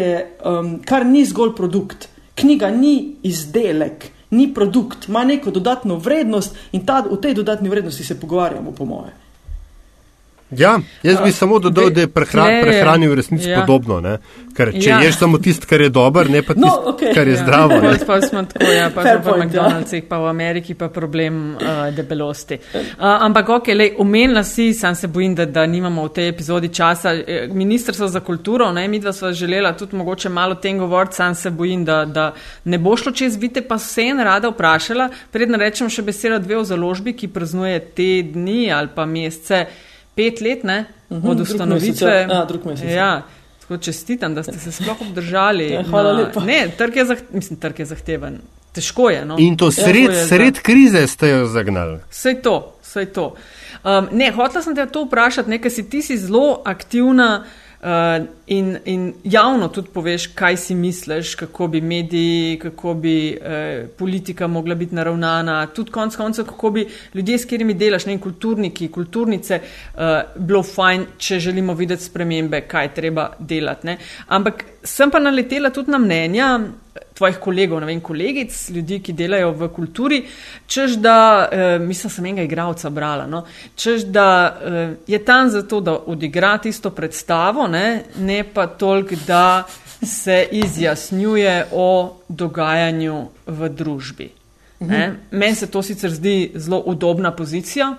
um, kar ni zgolj produkt. Knjiga ni izdelek, ni produkt, ima neko dodatno vrednost in ta, v tej dodatni vrednosti se pogovarjamo, po mojem. Ja, jaz bi samo dodal, da je prehran, prehranil v resnici ja. podobno. Ne? Ker če ja. ješ samo tisto, kar je dobro, ne pa no, tisto, no, okay. kar je ja. zdravo. Ja, pa smo tako, ja, pa smo v McDonald'sih, pa v Ameriki pa problem uh, debelosti. Uh, ampak ok, le, omenila si, sam se bojim, da, da nimamo v tej epizodi časa. Eh, Ministrstvo za kulturo, ne, mi dva sva želela tudi mogoče malo tem govoriti, sam se bojim, da, da ne bo šlo čez vite, pa se en rada vprašala. Predna rečem še beseda dve o založbi, ki praznuje te dni ali pa mesece pet let ne, uh mhm, -huh, od ustanovitve. Ja, ja, tako čestitam, da ste se sploh obdržali. Ja, hvala na, lepa. Ne, trg je, zaht mislim, trg je zahteven. Težko je. No. In to sred, ja, sred krize ste jo zagnali. Vse to, vse to. Um, ne, hotela sem te to vprašati, nekaj si ti si zelo aktivna. Uh, in, in javno tudi poveš, kaj si misliš, kako bi mediji, kako bi uh, politika mogla biti naravnana, tudi konec koncev, kako bi ljudje, s katerimi delaš, ne kulturniki, kulturnice, uh, bilo fajn, če želimo videti spremembe, kaj treba delati. Ne? Ampak sem pa naletela tudi na mnenja tvojih kolegov, ne vem, kolegic, ljudi, ki delajo v kulturi, čež da, eh, mislim, sem enega igralca brala, no, čež da eh, je tam zato, da odigra tisto predstavo, ne, ne pa toliko, da se izjasnjuje o dogajanju v družbi. Mhm. Meni se to sicer zdi zelo udobna pozicija,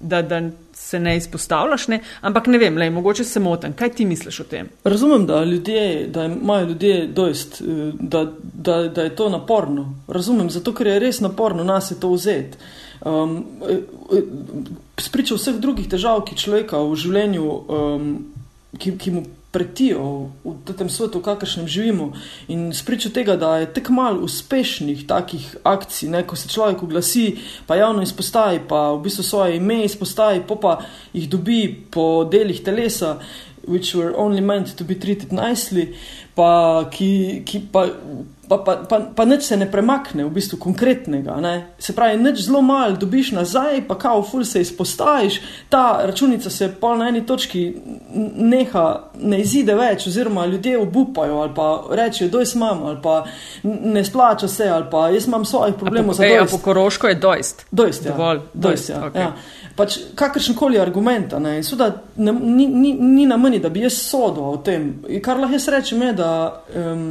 da, da se ne izpostavljaš, ne? ampak ne vem, lej, mogoče se motim. Kaj ti misliš o tem? Razumem, da, ljudje, da imajo ljudje dojst, eh, da, da, da je to naporno. Razumem, zato ker je res naporno nas je to vzeti. Um, eh, eh, Spričal vseh drugih težav, ki človeka v življenju, um, ki, ki mu pretijo v tem svetu, v kakršnem živimo. In spričo tega, da je tako malo uspešnih takih akcij, ne, ko se človek oglasi, pa javno izpostavi, pa v bistvu svoje ime izpostavi, pa jih dobi po delih telesa, which were only meant to be treated nicely, pa ki, ki pa pa, pa, pa, pa nič se ne premakne, v bistvu konkretnega. Ne? Se pravi, nič zelo malo dobiš nazaj, pa kao ful se izpostaviš, ta računica se pa na eni točki neha, ne izide več, oziroma ljudje obupajo ali pa rečejo, doj smam, ali pa ne splača se, ali pa jaz imam svojih problemov. Za to, po koroško je dojst. Dojst, ja. Dovolj, dojst, dojst ja. Okay. ja. Pač kakršen koli argument, ni, ni, ni na meni, da bi jaz sodel o tem. Kar lahko jaz rečem, je, da um,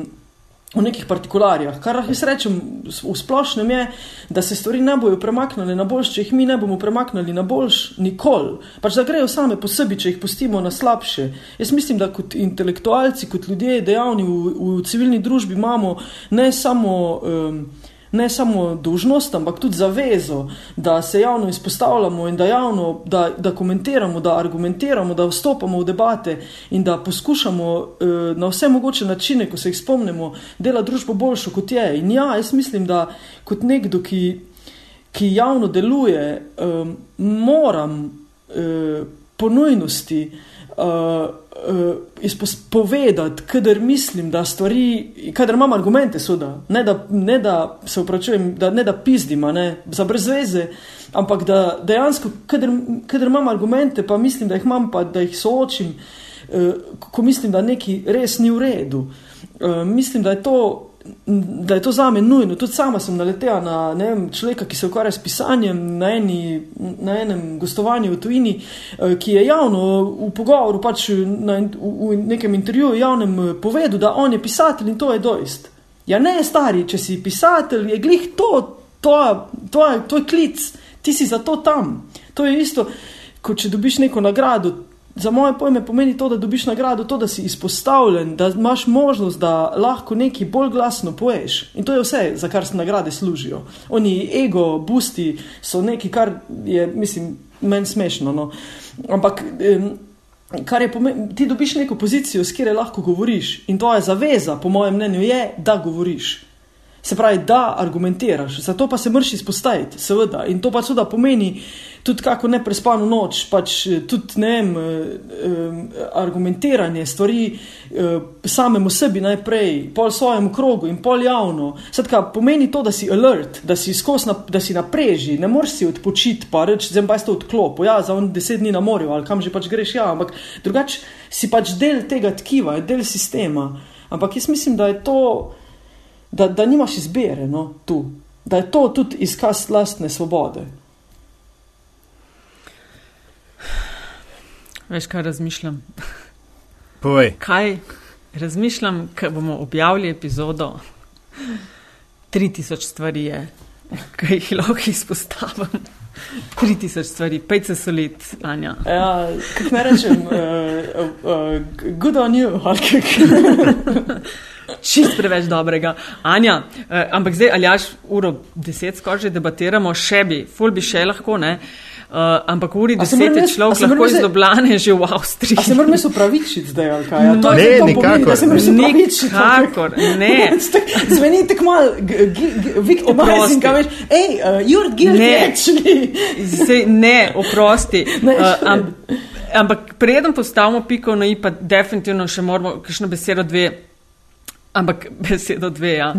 v nekih partikularjah. Kar jaz rečem v splošnem je, da se stvari ne bodo premaknile na boljš, če jih mi ne bomo premaknili na boljš, nikoli. Pač da grejo same po sebi, če jih pustimo na slabše. Jaz mislim, da kot intelektualci, kot ljudje dejavni v, v civilni družbi imamo ne samo. Um, ne samo dožnost, ampak tudi zavezo, da se javno izpostavljamo in da javno da, da komentiramo, da argumentiramo, da vstopamo v debate in da poskušamo uh, na vse mogoče načine, ko se jih spomnimo, dela družbo boljšo kot je. In ja, jaz mislim, da kot nekdo, ki, ki javno deluje, um, moram uh, po nujnosti uh, uh, izpovedati, kadar mislim, da stvari, kadar imam argumente, soda, ne da, ne da se upravičujem, da ne da pizdim, ne za brezveze, ampak da dejansko, kadar imam argumente, pa mislim, da jih imam, pa da jih soočim, uh, ko mislim, da nekaj res ni v redu. Uh, mislim, da je to da je to za me nujno. Tudi sama sem naletela na vem, človeka, ki se ukvarja s pisanjem na, eni, na enem gostovanju v Tuniziji, eh, ki je javno v pogovoru, pač na, v, v nekem intervjuju javnem eh, povedal, da on je pisatelj in to je dojst. Ja, ne, stari, če si pisatelj, je glih to, to, to, to je klic, ti si zato tam. To je isto, kot če dobiš neko nagrado, za moje pojme pomeni to, da dobiš nagrado, to, da si izpostavljen, da imaš možnost, da lahko nekaj bolj glasno poješ. In to je vse, za kar se nagrade služijo. Oni ego, busti so nekaj, kar je, mislim, meni smešno. No. Ampak. Kar je pomeni, ti dobiš neko pozicijo, s katero lahko govoriš, in tvoja zaveza, po mojem mnenju, je, da govoriš. Se pravi, da argumentiraš, zato pa se mrš izpostaviti, seveda. In to pa seveda pomeni tudi kako neprespano noč, pač tudi ne vem, eh, argumentiranje stvari eh, samemu sebi najprej, pol svojemu krogu in pol javno. Skratka, pomeni to, da si alert, da si na, da si napreži, ne moreš si odpočiti, pa reči, zdaj pa je to odklop, ja, za on deset dni na morju ali kam že pač greš, ja, ampak drugače si pač del tega tkiva, del sistema. Ampak jaz mislim, da je to da, da nimaš izbire no, tu, da je to tudi izkaz lastne svobode. Veš, kaj razmišljam? Povej. Kaj razmišljam, ko bomo objavili epizodo 3000 stvari, ki jih lahko izpostavim. 3000 stvari, pej se solit, Anja. Ja, kako ne rečem, uh, uh, good on you, ali kaj. čist preveč dobrega. Anja, eh, ampak zdaj, ali jaš uro deset skoraj že debatiramo, še bi, ful bi še lahko, ne. Uh, ampak uri deset je človek lahko iz Ljubljane že v Avstriji. Se moram jaz upravičiti zdaj, ali kaj? Ja, to ne, je nikakor. Nikakor, ne. Zveni tako mal, victimizing, kaj veš, ej, uh, you're guilty ne. actually. Sej, ne, oprosti. Ne, uh, am, ampak preden postavimo piko na i, pa definitivno še moramo, kakšno besedo dve ampak besedo dve. Ja.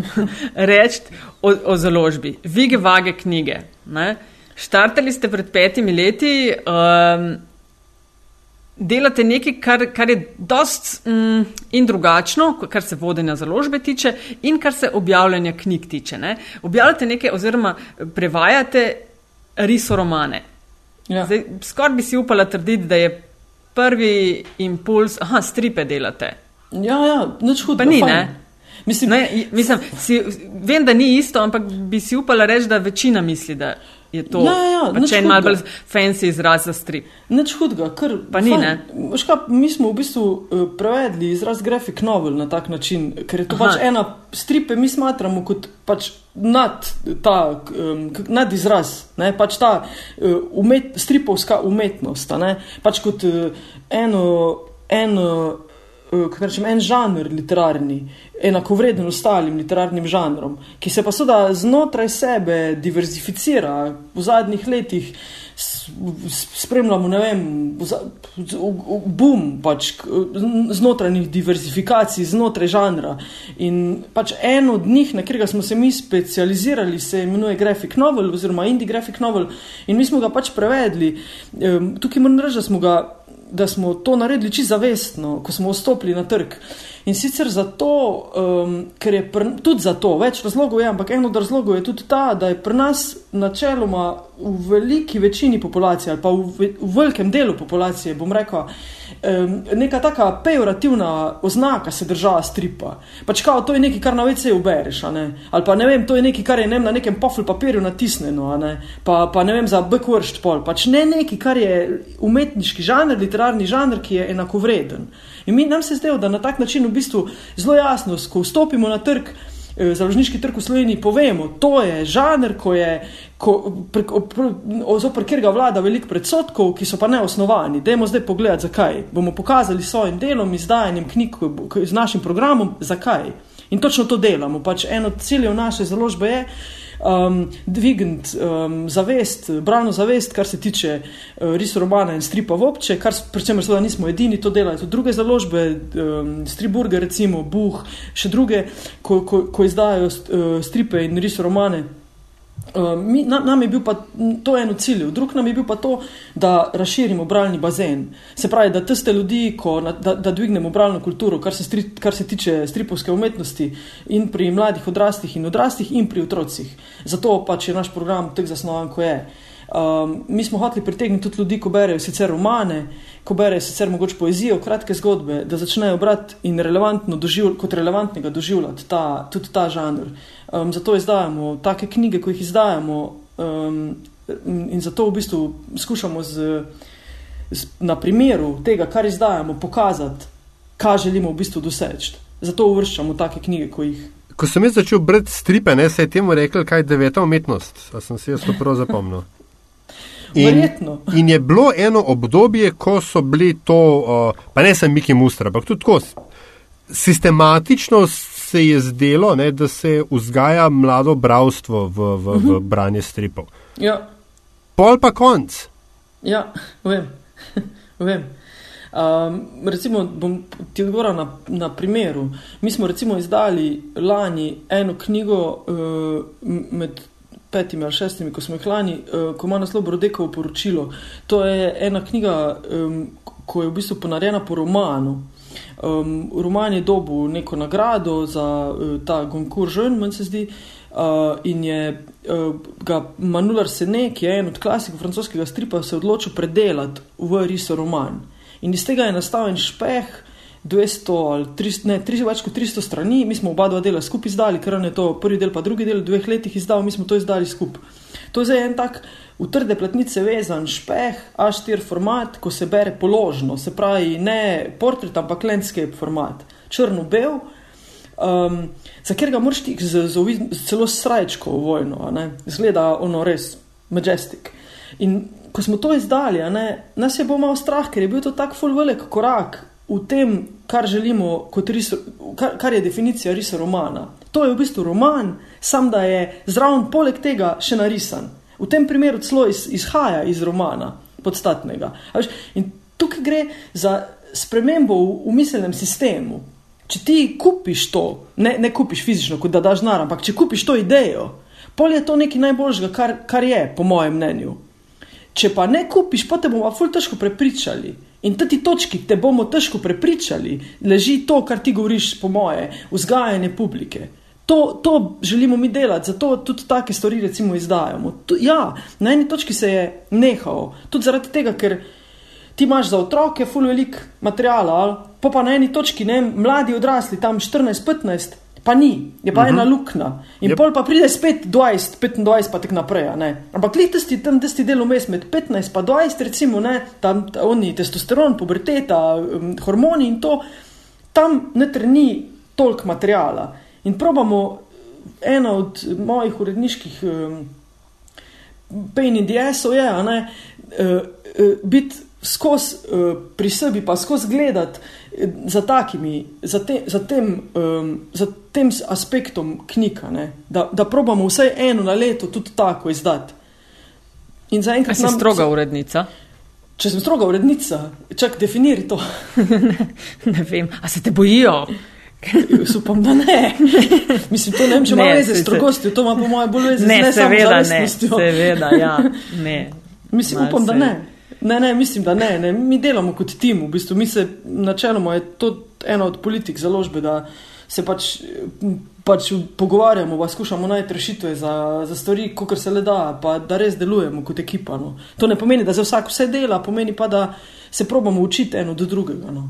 Reči o, o založbi. Vige, vage knjige. Ne? Štartali ste pred petimi leti, um, delate nekaj, kar, kar je dost um, in drugačno, kar se vodenja založbe tiče in kar se objavljanja knjig tiče. Ne? Objavljate nekaj, oziroma prevajate risoromane. Ja. Skoraj bi si upala trditi, da je prvi impuls, aha, stripe delate. Ja, ja, nič hudega. Pa ni, fajn. ne? Mislim, ne, mislim si, vem, da ni isto, ampak bi si upala reči, da večina misli, da je to ja, ja, ja če en malce bolj fancy izraz za strip. Nič hudega, ker pa ni. Ška, mi smo v bistvu uh, prevedli izraz graphic novel na tak način, ker je to Aha. pač ena stripe, mi smatramo kot pač nad ta um, nad izraz, ne, pač ta uh, umet, stripovska umetnost, ne, pač kot uh, eno. eno kako rečem, en žanr literarni, enakovreden ostalim literarnim žanrom, ki se pa seveda znotraj sebe diverzificira. V zadnjih letih spremljamo, ne vem, boom pač znotraj njih diverzifikacij, znotraj žanra. In pač en od njih, na katerega smo se mi specializirali, se imenuje graphic novel oziroma indie graphic novel in mi smo ga pač prevedli. Tukaj moram reči, da smo ga da smo to naredili čisto zavestno, ko smo vstopili na trg. In sicer zato, um, ker je pr, tudi zato, več razlogov je, ampak en od razlogov je tudi ta, da je pri nas načeloma v veliki večini populacije ali pa v, v velikem delu populacije, bom rekel, um, neka taka pejorativna oznaka se država stripa. Pač kao, to je nekaj, kar na vece ubereš, ali pa ne vem, to je nekaj, kar je ne, na nekem pofl papirju natisnjeno, pa, pa ne vem za backward pol. Pač ne nekaj, kar je umetniški žanr, literarni žanr, ki je enakovreden. In mi nam se zdelo, da na tak način v bistvu zelo jasno, ko vstopimo na trg, eh, založniški trg v Sloveniji, povemo, to je žanr, ko je, ko, pre, pre, ozopr, kjer ga vlada veliko predsotkov, ki so pa neosnovani. Dajmo zdaj pogledati, zakaj. Bomo pokazali s svojim delom, izdajanjem knjig, z našim programom, zakaj. In točno to delamo. Pač eno od ciljev naše založbe je um, dvigniti um, zavest, bralno zavest, kar se tiče uh, riso romana in stripa v obče, kar predvsem seveda nismo edini, to delajo tudi druge založbe, um, Striburge, recimo, Buh, še druge, ko, ko, ko izdajo uh, stripe in riso romane. Uh, mi, nam, nam je bil pa to eno cilj, drug nam je bil pa to, da razširimo bralni bazen. Se pravi, da tiste ljudi, ko, da, da dvignemo bralno kulturo, kar se, stri, kar se tiče stripovske umetnosti in pri mladih odraslih in odraslih in pri otrocih. Zato pač je naš program tako zasnovan, kot je. Um, mi smo hoteli pritegniti tudi ljudi, ko berejo sicer romane, ko berejo sicer mogoče poezijo, kratke zgodbe, da začnejo brati in relevantno doživ, kot relevantnega doživljati ta, tudi ta žanr. Um, zato izdajamo take knjige, ko jih izdajamo um, in zato v bistvu skušamo z, z, na primeru tega, kar izdajamo, pokazati, kaj želimo v bistvu doseči. Zato uvrščamo take knjige, ko jih. Ko sem jaz začel brati stripe, ne, se je temu rekel, kaj je deveta umetnost. A sem si jaz to prav zapomnil. In, in je bilo eno obdobje, ko so bili to, uh, pa ne samo Miki Mustra, ampak tudi tako sistematično se je zdelo, ne, da se vzgaja mlado bravstvo v, v, v mhm. branje stripov. Ja. Pol pa konc. Ja, vem. vem. Um, recimo, bom ti odgovoril na, na primeru. Mi smo recimo izdali lani eno knjigo uh, med petimi ali šestimi, ko smo jih lani, uh, ko ima naslov Brodekovo poročilo. To je ena knjiga, um, ko je v bistvu ponarejena po romanu. Um, roman je dobil neko nagrado za uh, ta Goncourt-Jean, meni se zdi, uh, in je uh, ga Manuel Sene, ki je en od klasikov francoskega stripa, se odločil predelati v riso roman. In iz tega je nastal en špeh. 200 ali 300, ne, 300, več kot 300 strani, mi smo oba dva dela skupaj izdali, ker je to prvi del, pa drugi del, v dveh letih izdal, mi smo to izdali skupaj. To je zdaj en tak v trde platnice vezan špeh, A4 format, ko se bere položno, se pravi ne portret, ampak landscape format, črno-bel, um, za katerega moraš ti z, z, z celo srajčko vojno, zgleda ono res majestic. In ko smo to izdali, ne, nas je bo malo strah, ker je bil to tako full velik korak v tem, kar želimo, riso, kar, kar je definicija risa romana. To je v bistvu roman, sam da je zraven poleg tega še narisan. V tem primeru celo iz, izhaja iz romana podstatnega. In tukaj gre za spremembo v, v miselnem sistemu. Če ti kupiš to, ne, ne kupiš fizično, kot da daš denar, ampak če kupiš to idejo, pol je to nekaj najboljšega, kar, kar je, po mojem mnenju. Če pa ne kupiš, pa te bomo ful težko prepričali. In ti točki te bomo težko prepričali, leži to, kar ti govoriš, po moje, vzgajanje publike. To, to želimo mi delati, zato tudi take stvari recimo izdajamo. To, ja, na eni točki se je nehal, tudi zaradi tega, ker ti imaš za otroke ful velik materiala, pa pa na eni točki, ne, mladi odrasli, tam 14-15, pa ni, je pa uh -huh. ena mhm. luknja. In yep. pol pa pride spet 20, 25, pa tako naprej. Ampak klik tisti tam, tisti del vmes med 15 in 20, recimo, ne, tam oni testosteron, puberteta, um, hormoni in to, tam ne trni toliko materijala. In probamo ena od mojih uredniških um, pain in diesov je, da uh, uh, biti skozi uh, pri sebi, pa skozi gledati za, takimi, za, te, za, tem, um, za tem aspektom knjiga, da, da probamo vsaj eno na leto tudi tako izdati. In zaenkrat sem stroga urednica. Če sem stroga urednica, čak definiri to. ne, ne vem, a se te bojijo. Upam, da ne. Mislim, to ne vem, če ima veze s strogostjo, to ima po mojem bolj veze ne, z nesamostnostjo. Seveda, ja. ne. Mislim, upam, da ne. Ne, ne, mislim, da ne, ne. Mi delamo kot tim, v bistvu mi se načeloma je to ena od politik založbe, da se pač, pač pogovarjamo, pa skušamo najti rešitve za, za stvari, kot se le da, pa da res delujemo kot ekipa. No. To ne pomeni, da za vsak vse dela, pomeni pa, da se probamo učiti eno do drugega. No.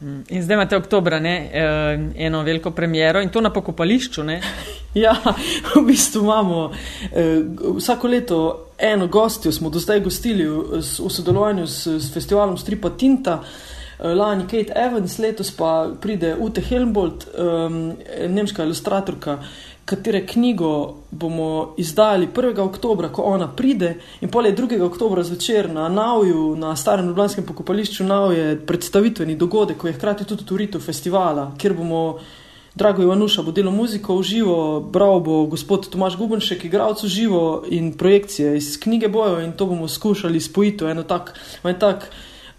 Mm. In zdaj imate oktober, ne, eh, eno veliko premjero in to na pokopališču. ja, v bistvu imamo eh, vsako leto eno gostjo, smo do zdaj gostili v, v sodelovanju s, s festivalom Stripa Tinta. Eh, lani Kate Evans, letos pa pride Ute Helmbold, um, nemška ilustratorka, katere knjigo bomo izdali 1. oktober, ko ona pride, in polje 2. oktober zvečer na Nauju, na starem Ljubljanskem pokopališču Nauju, predstavitveni dogodek, ko je hkrati tudi turito festivala, kjer bomo Drago Ivanuša bo delo muziko v živo, bral bo gospod Tomaš Gubenšek, igralec v živo in projekcije iz knjige bojo in to bomo skušali spojiti v eno tak, v en tak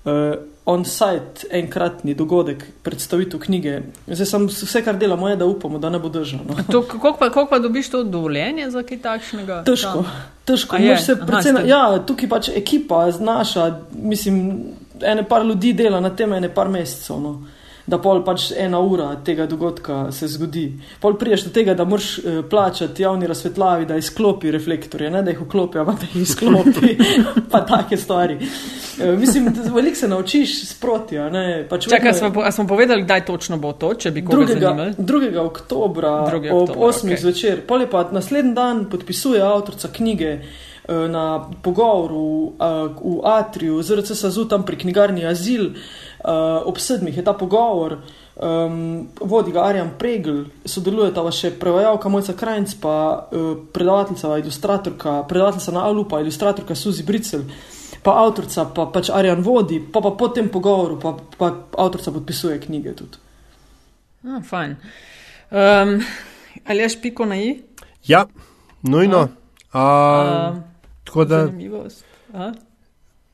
uh, on-site, enkratni dogodek, predstavitev knjige. Zdaj sem vse, kar delamo, je, da upamo, da ne bo držano. Kako pa, pa dobiš to dovoljenje za kaj takšnega? Težko. Tam? Težko. Se Aha, na, ja, tukaj pač ekipa znaša, mislim, ene par ljudi dela na tem, ene par mesecev. No da pol pač ena ura tega dogodka se zgodi. Pol priješ do tega, da moraš uh, plačati javni razsvetlavi, da izklopi reflektorje, ne da jih vklopi, ampak da jih izklopi, pa take stvari. Uh, mislim, da veliko se naučiš sproti. Pač Čakaj, vedno... smo povedali, kdaj točno bo to, če bi koga zanimalo? 2. oktobra, ob 8. Okay. zvečer. Pol je pa naslednji dan podpisuje avtorica knjige. Eh, na pogovoru v Atriju, zelo se zazu tam pri knjigarni Azil, uh, ob sedmih je ta pogovor, um, vodi ga Arjan Pregl, sodeluje ta še prevajalka Mojca Krajnc, pa uh, predavateljica, ilustratorka, predavateljica na Alu, pa ilustratorka Suzi Bricel, pa avtorica, pa pač Arjan vodi, pa pa po tem pogovoru, pa, pa avtorica podpisuje knjige tudi. Ah, fajn. Um, ali ješ piko na i? Ja, nujno. Uh, uh, tako da. Zanimivost. Uh?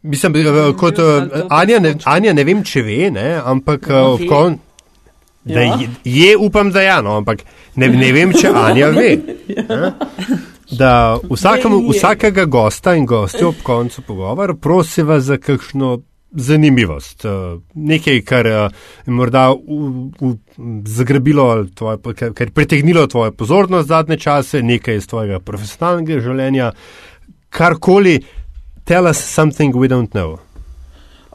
Mislim, eh, kot uh, Anja, ne, Anja, ne vem, če ve, ne, ampak uh, kon, ja. je, je, upam, da je, ja, no, ampak ne, ne vem, če Anja ve. Ne, da vsakam, vsakega gosta in gostja ob koncu pogovora prosiva za kakšno zanimivost. Nekaj, kar je morda v, v, zagrabilo, tvoje, kar, kar pritegnilo tvojo pozornost zadnje čase, nekaj iz tvojega profesionalnega življenja, karkoli. Tell us something we don't know.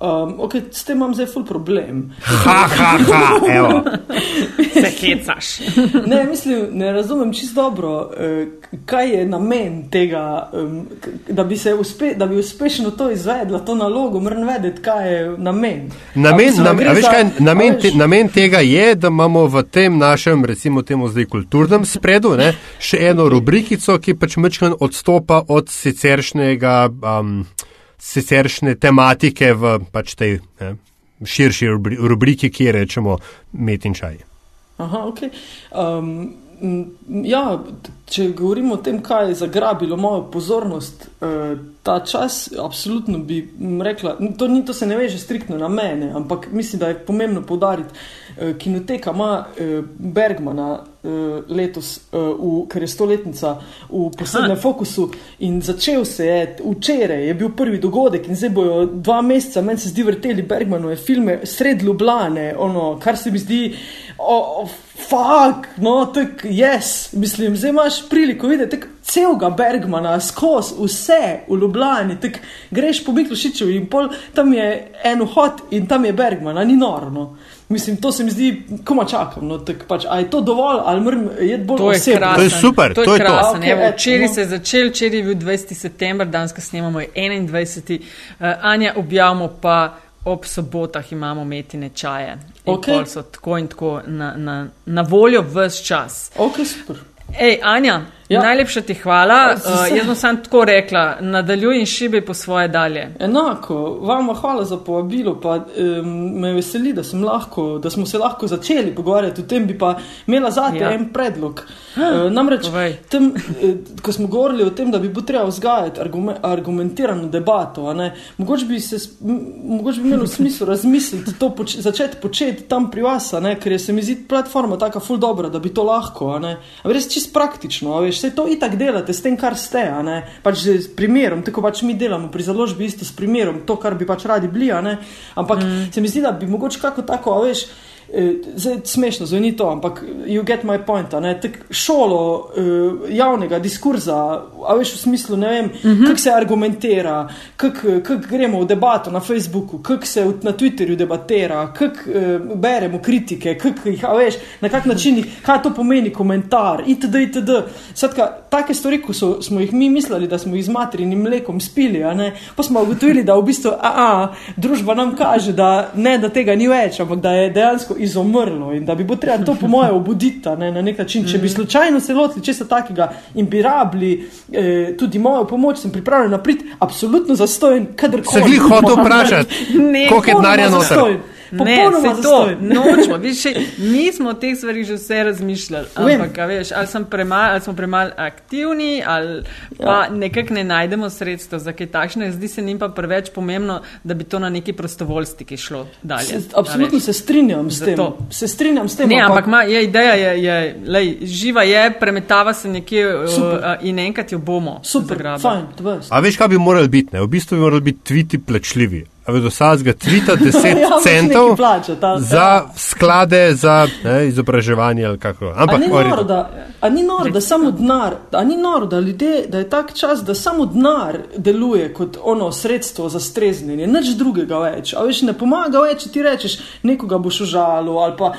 Um, okay, s tem imam zdaj ful problem. Ha, ha, ha, evo. Se hecaš. ne, mislim, ne razumem čisto dobro, eh, kaj je namen tega, da, bi uspe, da bi uspešno to izvedla, to nalogo, moram vedeti, kaj je namen. Namen, namen, veš, kaj, namen, te, namen tega je, da imamo v tem našem, recimo temu zdaj kulturnem spredu, ne, še eno rubrikico, ki pač mečkan odstopa od siceršnjega. Um, siceršne tematike v pač tej ne, širši rubriki, ki je rečemo met in čaj. Aha, ok. Um, ja, če govorimo o tem, kaj je zagrabilo mojo pozornost uh, ta čas, absolutno bi rekla, to, ni, to se ne veže striktno na mene, ampak mislim, da je pomembno povdariti, uh, kinoteka ima uh, Bergmana uh, letos, uh, v, ker je stoletnica v posebnem Aha. fokusu in začel se je včeraj, je bil prvi dogodek in zdaj bojo dva meseca, meni se zdi vrteli Bergmanove filme sred Ljubljane, ono, kar se mi zdi, oh, fuck, no, tak, yes, mislim, zdaj imaš priliko videti, tak, celega Bergmana, skozi vse v Ljubljani, tak, greš po Miklošiču in pol, tam je en vhod in tam je Bergman, ni norno. Mislim, to se mi zdi, ko ma čakam. No, tak, pač, je to dovolj, ali moram jeti bolj osebno? To je super, to je, to je to. Okay, včeraj no. se je začel, včeraj je bil 20. september, danes, snemamo, je 21. Uh, Anja, objavimo pa ob sobotah imamo metine čaje. Okay. So tako in tako na, na, na voljo vse čas. Okay, super. Ej, Anja, Ja. Najlepša ti hvala. Uh, jaz sem tako rekla, nadaljuj in šibi po svoje dalje. Enako, vam hvala za povabilo, pa um, me veseli, da, lahko, da smo se lahko začeli pogovarjati o tem, bi pa imela zate ja. en predlog. Uh, namreč, tem, eh, ko smo govorili o tem, da bi bilo treba vzgajati argumentirano debato, mogoče bi, se, mogoče bi imelo smisel razmisliti, to poč začeti početi tam pri vas, ker je se mi zdi platforma tako ful dobra, da bi to lahko. Res čist praktično, veš vse to itak delate, s tem, kar ste. Pač z primerom, tako pač mi delamo pri založbi, isto s primerom, to, kar bi pač radi bili. Ampak mm. se mi zdi, da bi mogoče kako tako, veš. Eh, zdaj, smešno zveni to, ampak you get my point. Tak šolo uh, javnega diskurza, a veš v smislu, ne vem, uh -huh. kako se argumentira, kako gremo v debato na Facebooku, kako se na Twitterju debatira, kako uh, beremo kritike, kako jih, veš, na kak način jih, kaj to pomeni komentar, itd. itd. Skratka, take stvari, ko so, smo jih mi mislili, da smo jih z materinim mlekom spili, pa smo ugotovili, da v bistvu, a, a, družba nam kaže, da ne, da tega ni več, ampak da je dejansko izumrlo in da bi bilo treba to, po mojem, obuditi ne, na nek način. Če bi mhm. slučajno se lotili česa takega in bi rabili eh, tudi mojo pomoč, sem pripravljen napriti, absolutno zastojen, kadarkoli. Se vi hočete vprašati, koliko je denarja noter? Popolnoma zastojno. Nočemo, viš, mi smo o teh stvarih že vse razmišljali. Ampak, veš, ali, premal, ali smo premalo aktivni, ali pa ja. nekako ne najdemo sredstva za kaj takšne. Zdi se njim pa preveč pomembno, da bi to na neki prostovoljstiki šlo dalje. Se, absolutno se strinjam s tem. Se strinjam s tem. Ne, ampak ma, je, ideja je, je lej, živa je, premetava se nekje uh, in enkrat jo bomo. Super, fajn, A veš, kaj bi morali biti? V bistvu bi morali biti tviti plačljivi do vsakega tvita 10 ja, centov plača, ta, za ja. sklade za ne, izobraževanje ali kako. Ampak, ni noro, da, ni noro, da samo denar, ni noro, da, ljudje, da je tak čas, da samo denar deluje kot ono sredstvo za streznjenje, nič drugega več. A veš, ne pomaga več, če ti rečeš, nekoga boš užalil ali pa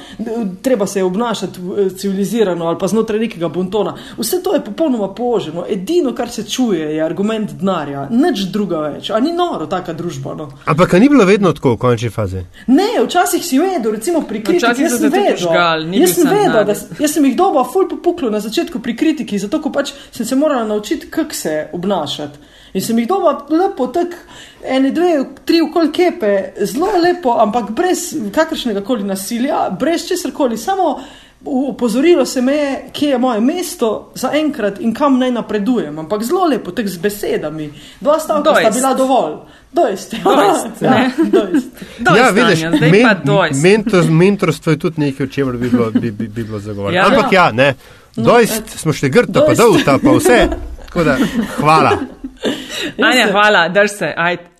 treba se je obnašati eh, civilizirano ali pa znotraj nekega bontona. Vse to je popolnoma poženo. Edino, kar se čuje, je argument denarja, nič druga več. A ni noro taka družba. No? Ampak ni bilo vedno tako v končni fazi. Ne, včasih si vedel, recimo pri kritiki. Jaz sem vedel, žgal, jaz sem vedel, da jaz sem jih dobo ful popuklo na začetku pri kritiki, zato ko pač sem se morala naučiti, kako se obnašati. In sem jih dobo lepo, tako ene, dve, tri okoli kepe, zelo lepo, ampak brez kakršnega koli nasilja, brez česar koli, samo. Upozorilo se me je, kje je moje mesto za enkrat in kam naj napredujem. Ampak zelo lepo, tek z besedami. Dva stavka sta bila dovolj. Dojst. Dojst. Ja, dojst. Dojst, ja vidiš, men, mentorstvo je tudi nekaj, o čemer bi bilo, bi, bi, bi bilo zagovarjano. Ja. Ampak ja, ne. No, dojst, no, smo šli grdo, pa dolta, pa vse. Da, hvala. Anja, hvala, drž se, ajde.